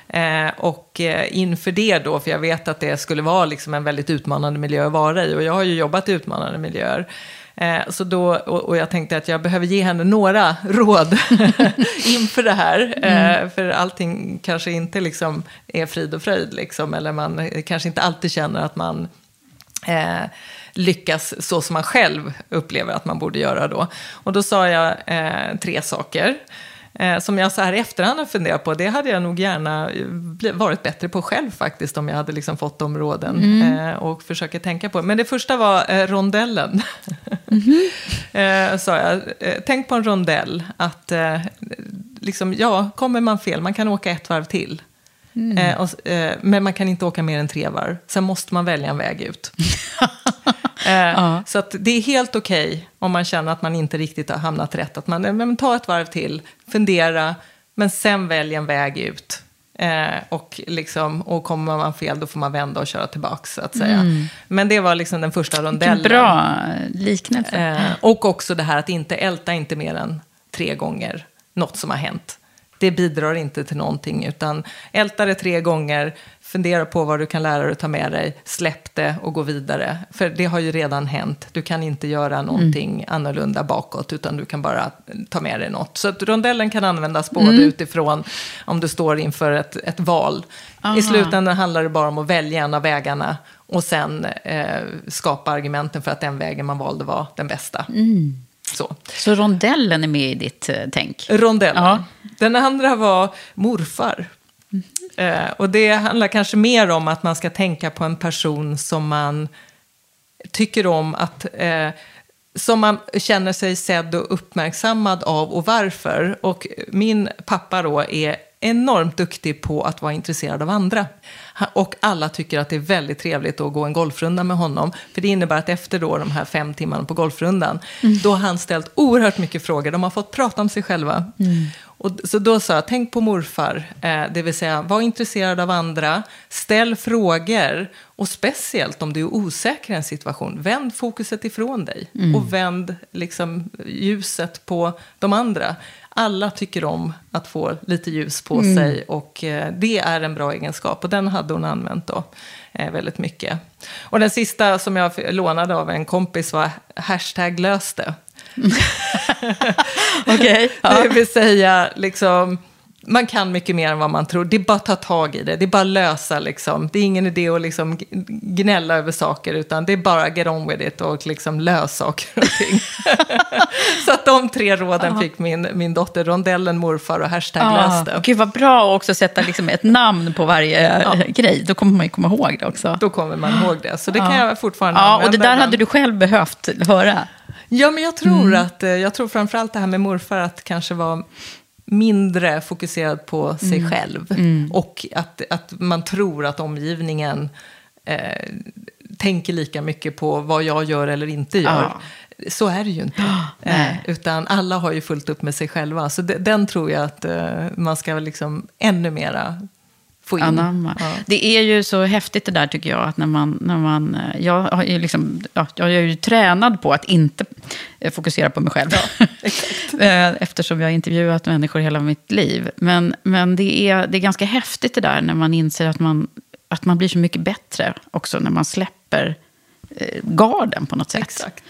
Eh, och eh, inför det då, för jag vet att det skulle vara liksom en väldigt utmanande miljö att vara i. Och jag har ju jobbat i utmanande miljöer. Eh, så då, och, och jag tänkte att jag behöver ge henne några råd inför det här. Eh, Mm. för allting kanske inte liksom är frid och fröjd. Liksom, eller man kanske inte alltid känner att man eh, lyckas så som man själv upplever att man borde göra då. Och då sa jag eh, tre saker. Eh, som jag så här i efterhand har funderat på, det hade jag nog gärna eh, varit bättre på själv faktiskt om jag hade liksom fått de råden. Mm. Eh, och försöker tänka på. Men det första var eh, rondellen. eh, sa jag, eh, tänk på en rondell. Att liksom, ja, kommer man fel, man kan åka ett varv till. Mm. Och, men man kan inte åka mer än tre varv. Sen måste man välja en väg ut. eh, Så att det är helt okej om man känner att man inte riktigt har hamnat rätt. Att man men, ta ett varv till, fundera, men sen välj en väg ut. Eh, och, liksom, och kommer man fel då får man vända och köra tillbaka så att säga. Mm. Men det var liksom den första rondellen. Vilken bra liknelse. Eh, och också det här att inte älta inte mer än tre gånger något som har hänt. Det bidrar inte till någonting, utan älta det tre gånger, fundera på vad du kan lära dig att ta med dig, släpp det och gå vidare. För det har ju redan hänt. Du kan inte göra någonting annorlunda bakåt, utan du kan bara ta med dig något. Så att rondellen kan användas både Mm. utifrån om du står inför ett, ett val. Aha. I slutändan handlar det bara om att välja en av vägarna och sen eh, skapa argumenten för att den vägen man valde var den bästa. Mm. Så. Så rondellen är med i ditt eh, tänk? Rondellen. Ja. Den andra var morfar. Eh, och det handlar kanske mer om att man ska tänka på en person som man tycker om att... Eh, som man känner sig sedd och uppmärksammad av och varför. Och min pappa då är enormt duktig på att vara intresserad av andra. Och alla tycker att det är väldigt trevligt att gå en golfrunda med honom. För det innebär att efter då de här fem timmarna på golfrundan, då har han ställt oerhört mycket frågor. De har fått prata om sig själva. Och, d- så då sa jag, tänk på morfar, eh, det vill säga var intresserad av andra, ställ frågor och speciellt om du är osäker i en situation, vänd fokuset ifrån dig Mm. och vänd liksom, ljuset på de andra. Alla tycker om att få lite ljus på Mm. sig och eh, det är en bra egenskap och den hade hon använt då eh, väldigt mycket. Och den sista som jag lånade av en kompis var hashtag lös det. Okej. Det vill säga, liksom, man kan mycket mer än vad man tror. Det är bara att ta tag i det. Det är bara att lösa. Liksom. Det är ingen idé att liksom gnälla över saker, utan det är bara get on with it och liksom lös saker och ting. Så att de tre råden fick min, min dotter, rondellen, morfar och hashtag Ah, lös det. Gud vad bra att också sätta liksom ett namn på varje eh, grej. Då kommer man ju komma ihåg det också. Då kommer man ihåg det. Så det kan jag fortfarande Ja, och det där ibland. hade du själv behövt höra. Ja, men jag tror Mm. att, eh, jag tror framförallt det här med morfar att kanske vara mindre fokuserad på sig Mm. själv. Mm. Och att, att man tror att omgivningen eh, tänker lika mycket på vad jag gör eller inte gör. Så är det ju inte. eh, nej. utan alla har ju fullt upp med sig själva. Så de, den tror jag att eh, man ska liksom ännu mera få in. Anamma. Ja. Det är ju så häftigt det där tycker jag. Att när man, när man, eh, jag, ju liksom, ja, jag är ju tränad på att inte eh, fokusera på mig själv. Eh, Eftersom jag har intervjuat människor hela mitt liv. Men, men det, är, det är ganska häftigt det där när man inser att man, att man blir så mycket bättre också när man släpper garden på något sätt. Exakt.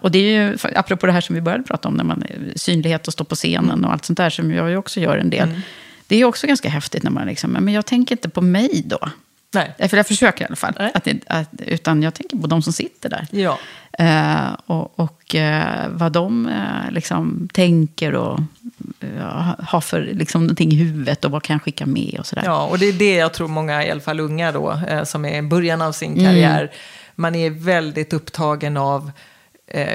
Och det är ju, apropå det här som vi började prata om, när man, synlighet och stå på scenen och allt sånt där, som jag ju också gör en del. Mm. Det är också ganska häftigt när man liksom, men jag tänker inte på mig då. Nej. Eh, För jag försöker i alla fall. Att att, utan jag tänker på de som sitter där. Ja. Eh, och och eh, vad de eh, liksom tänker och har för liksom, någonting i huvudet och vad kan jag skicka med och sådär. Ja, och det är det jag tror många, i alla fall unga då, eh, som är i början av sin Mm. karriär, man är väldigt upptagen av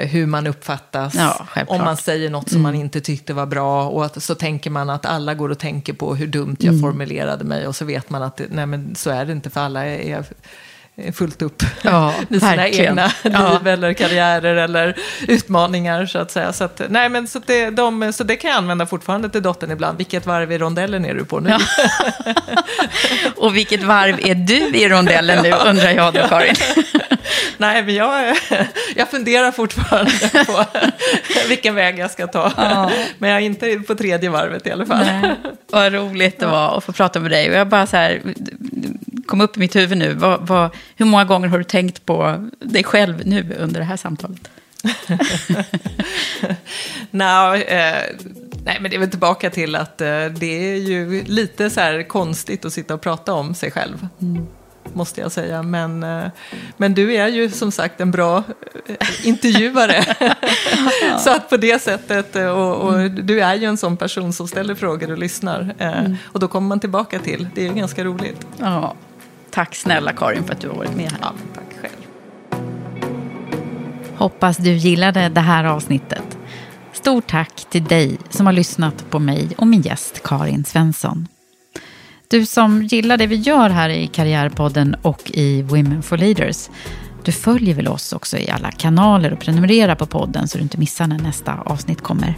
hur man uppfattas. Ja, om man säger något som Mm. man inte tyckte var bra. Och att, så tänker man att alla går och tänker på hur dumt jag Mm. formulerade mig. Och så vet man att nej, men så är det inte, för alla är fullt upp Ja, i sina verkligen. egna Ja. liv eller karriärer eller utmaningar så att säga. Så, att, nej, men, så, det, de, så det kan jag använda fortfarande till dottern ibland. Vilket varv i rondellen är du på nu? Och vilket varv är du i rondellen nu, undrar jag då, Karin? Nej, men jag, jag funderar fortfarande på vilken väg jag ska ta. Ja. Men jag är inte på tredje varvet i alla fall. Nej, vad roligt det var att få prata med dig. Och jag bara så här, kom upp i mitt huvud nu. Vad, vad, hur många gånger har du tänkt på dig själv nu under det här samtalet? Nå, eh, nej, men det är väl tillbaka till att eh, det är ju lite så här konstigt att sitta och prata om sig själv. Måste jag säga. Men, eh, men du är ju som sagt en bra eh, intervjuare. så att på det sättet, eh, och, och du är ju en sån person som ställer frågor och lyssnar. Mm. Och då kommer man tillbaka till, det är ju ganska roligt. Ja, tack snälla Karin för att du har varit med här. Ja, tack själv. Hoppas du gillade det här avsnittet. Stort tack till dig som har lyssnat på mig och min gäst Karin Svensson. Du som gillar det vi gör här i Karriärpodden och i Women for Leaders. Du följer väl oss också i alla kanaler och prenumererar på podden så du inte missar när nästa avsnitt kommer.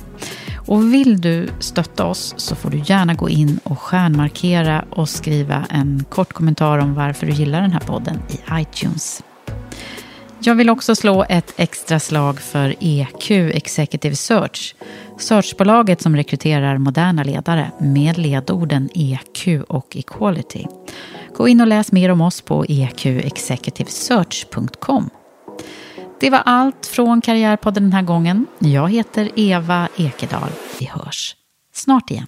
Och vill du stötta oss så får du gärna gå in och stjärnmarkera och skriva en kort kommentar om varför du gillar den här podden i iTunes. Jag vill också slå ett extra slag för EQ Executive Search. Searchbolaget som rekryterar moderna ledare med ledorden EQ och Equality. Gå in och läs mer om oss på eqexecutivesearch.com. Det var allt från Karriärpodden den här gången. Jag heter Eva Ekedal. Vi hörs snart igen.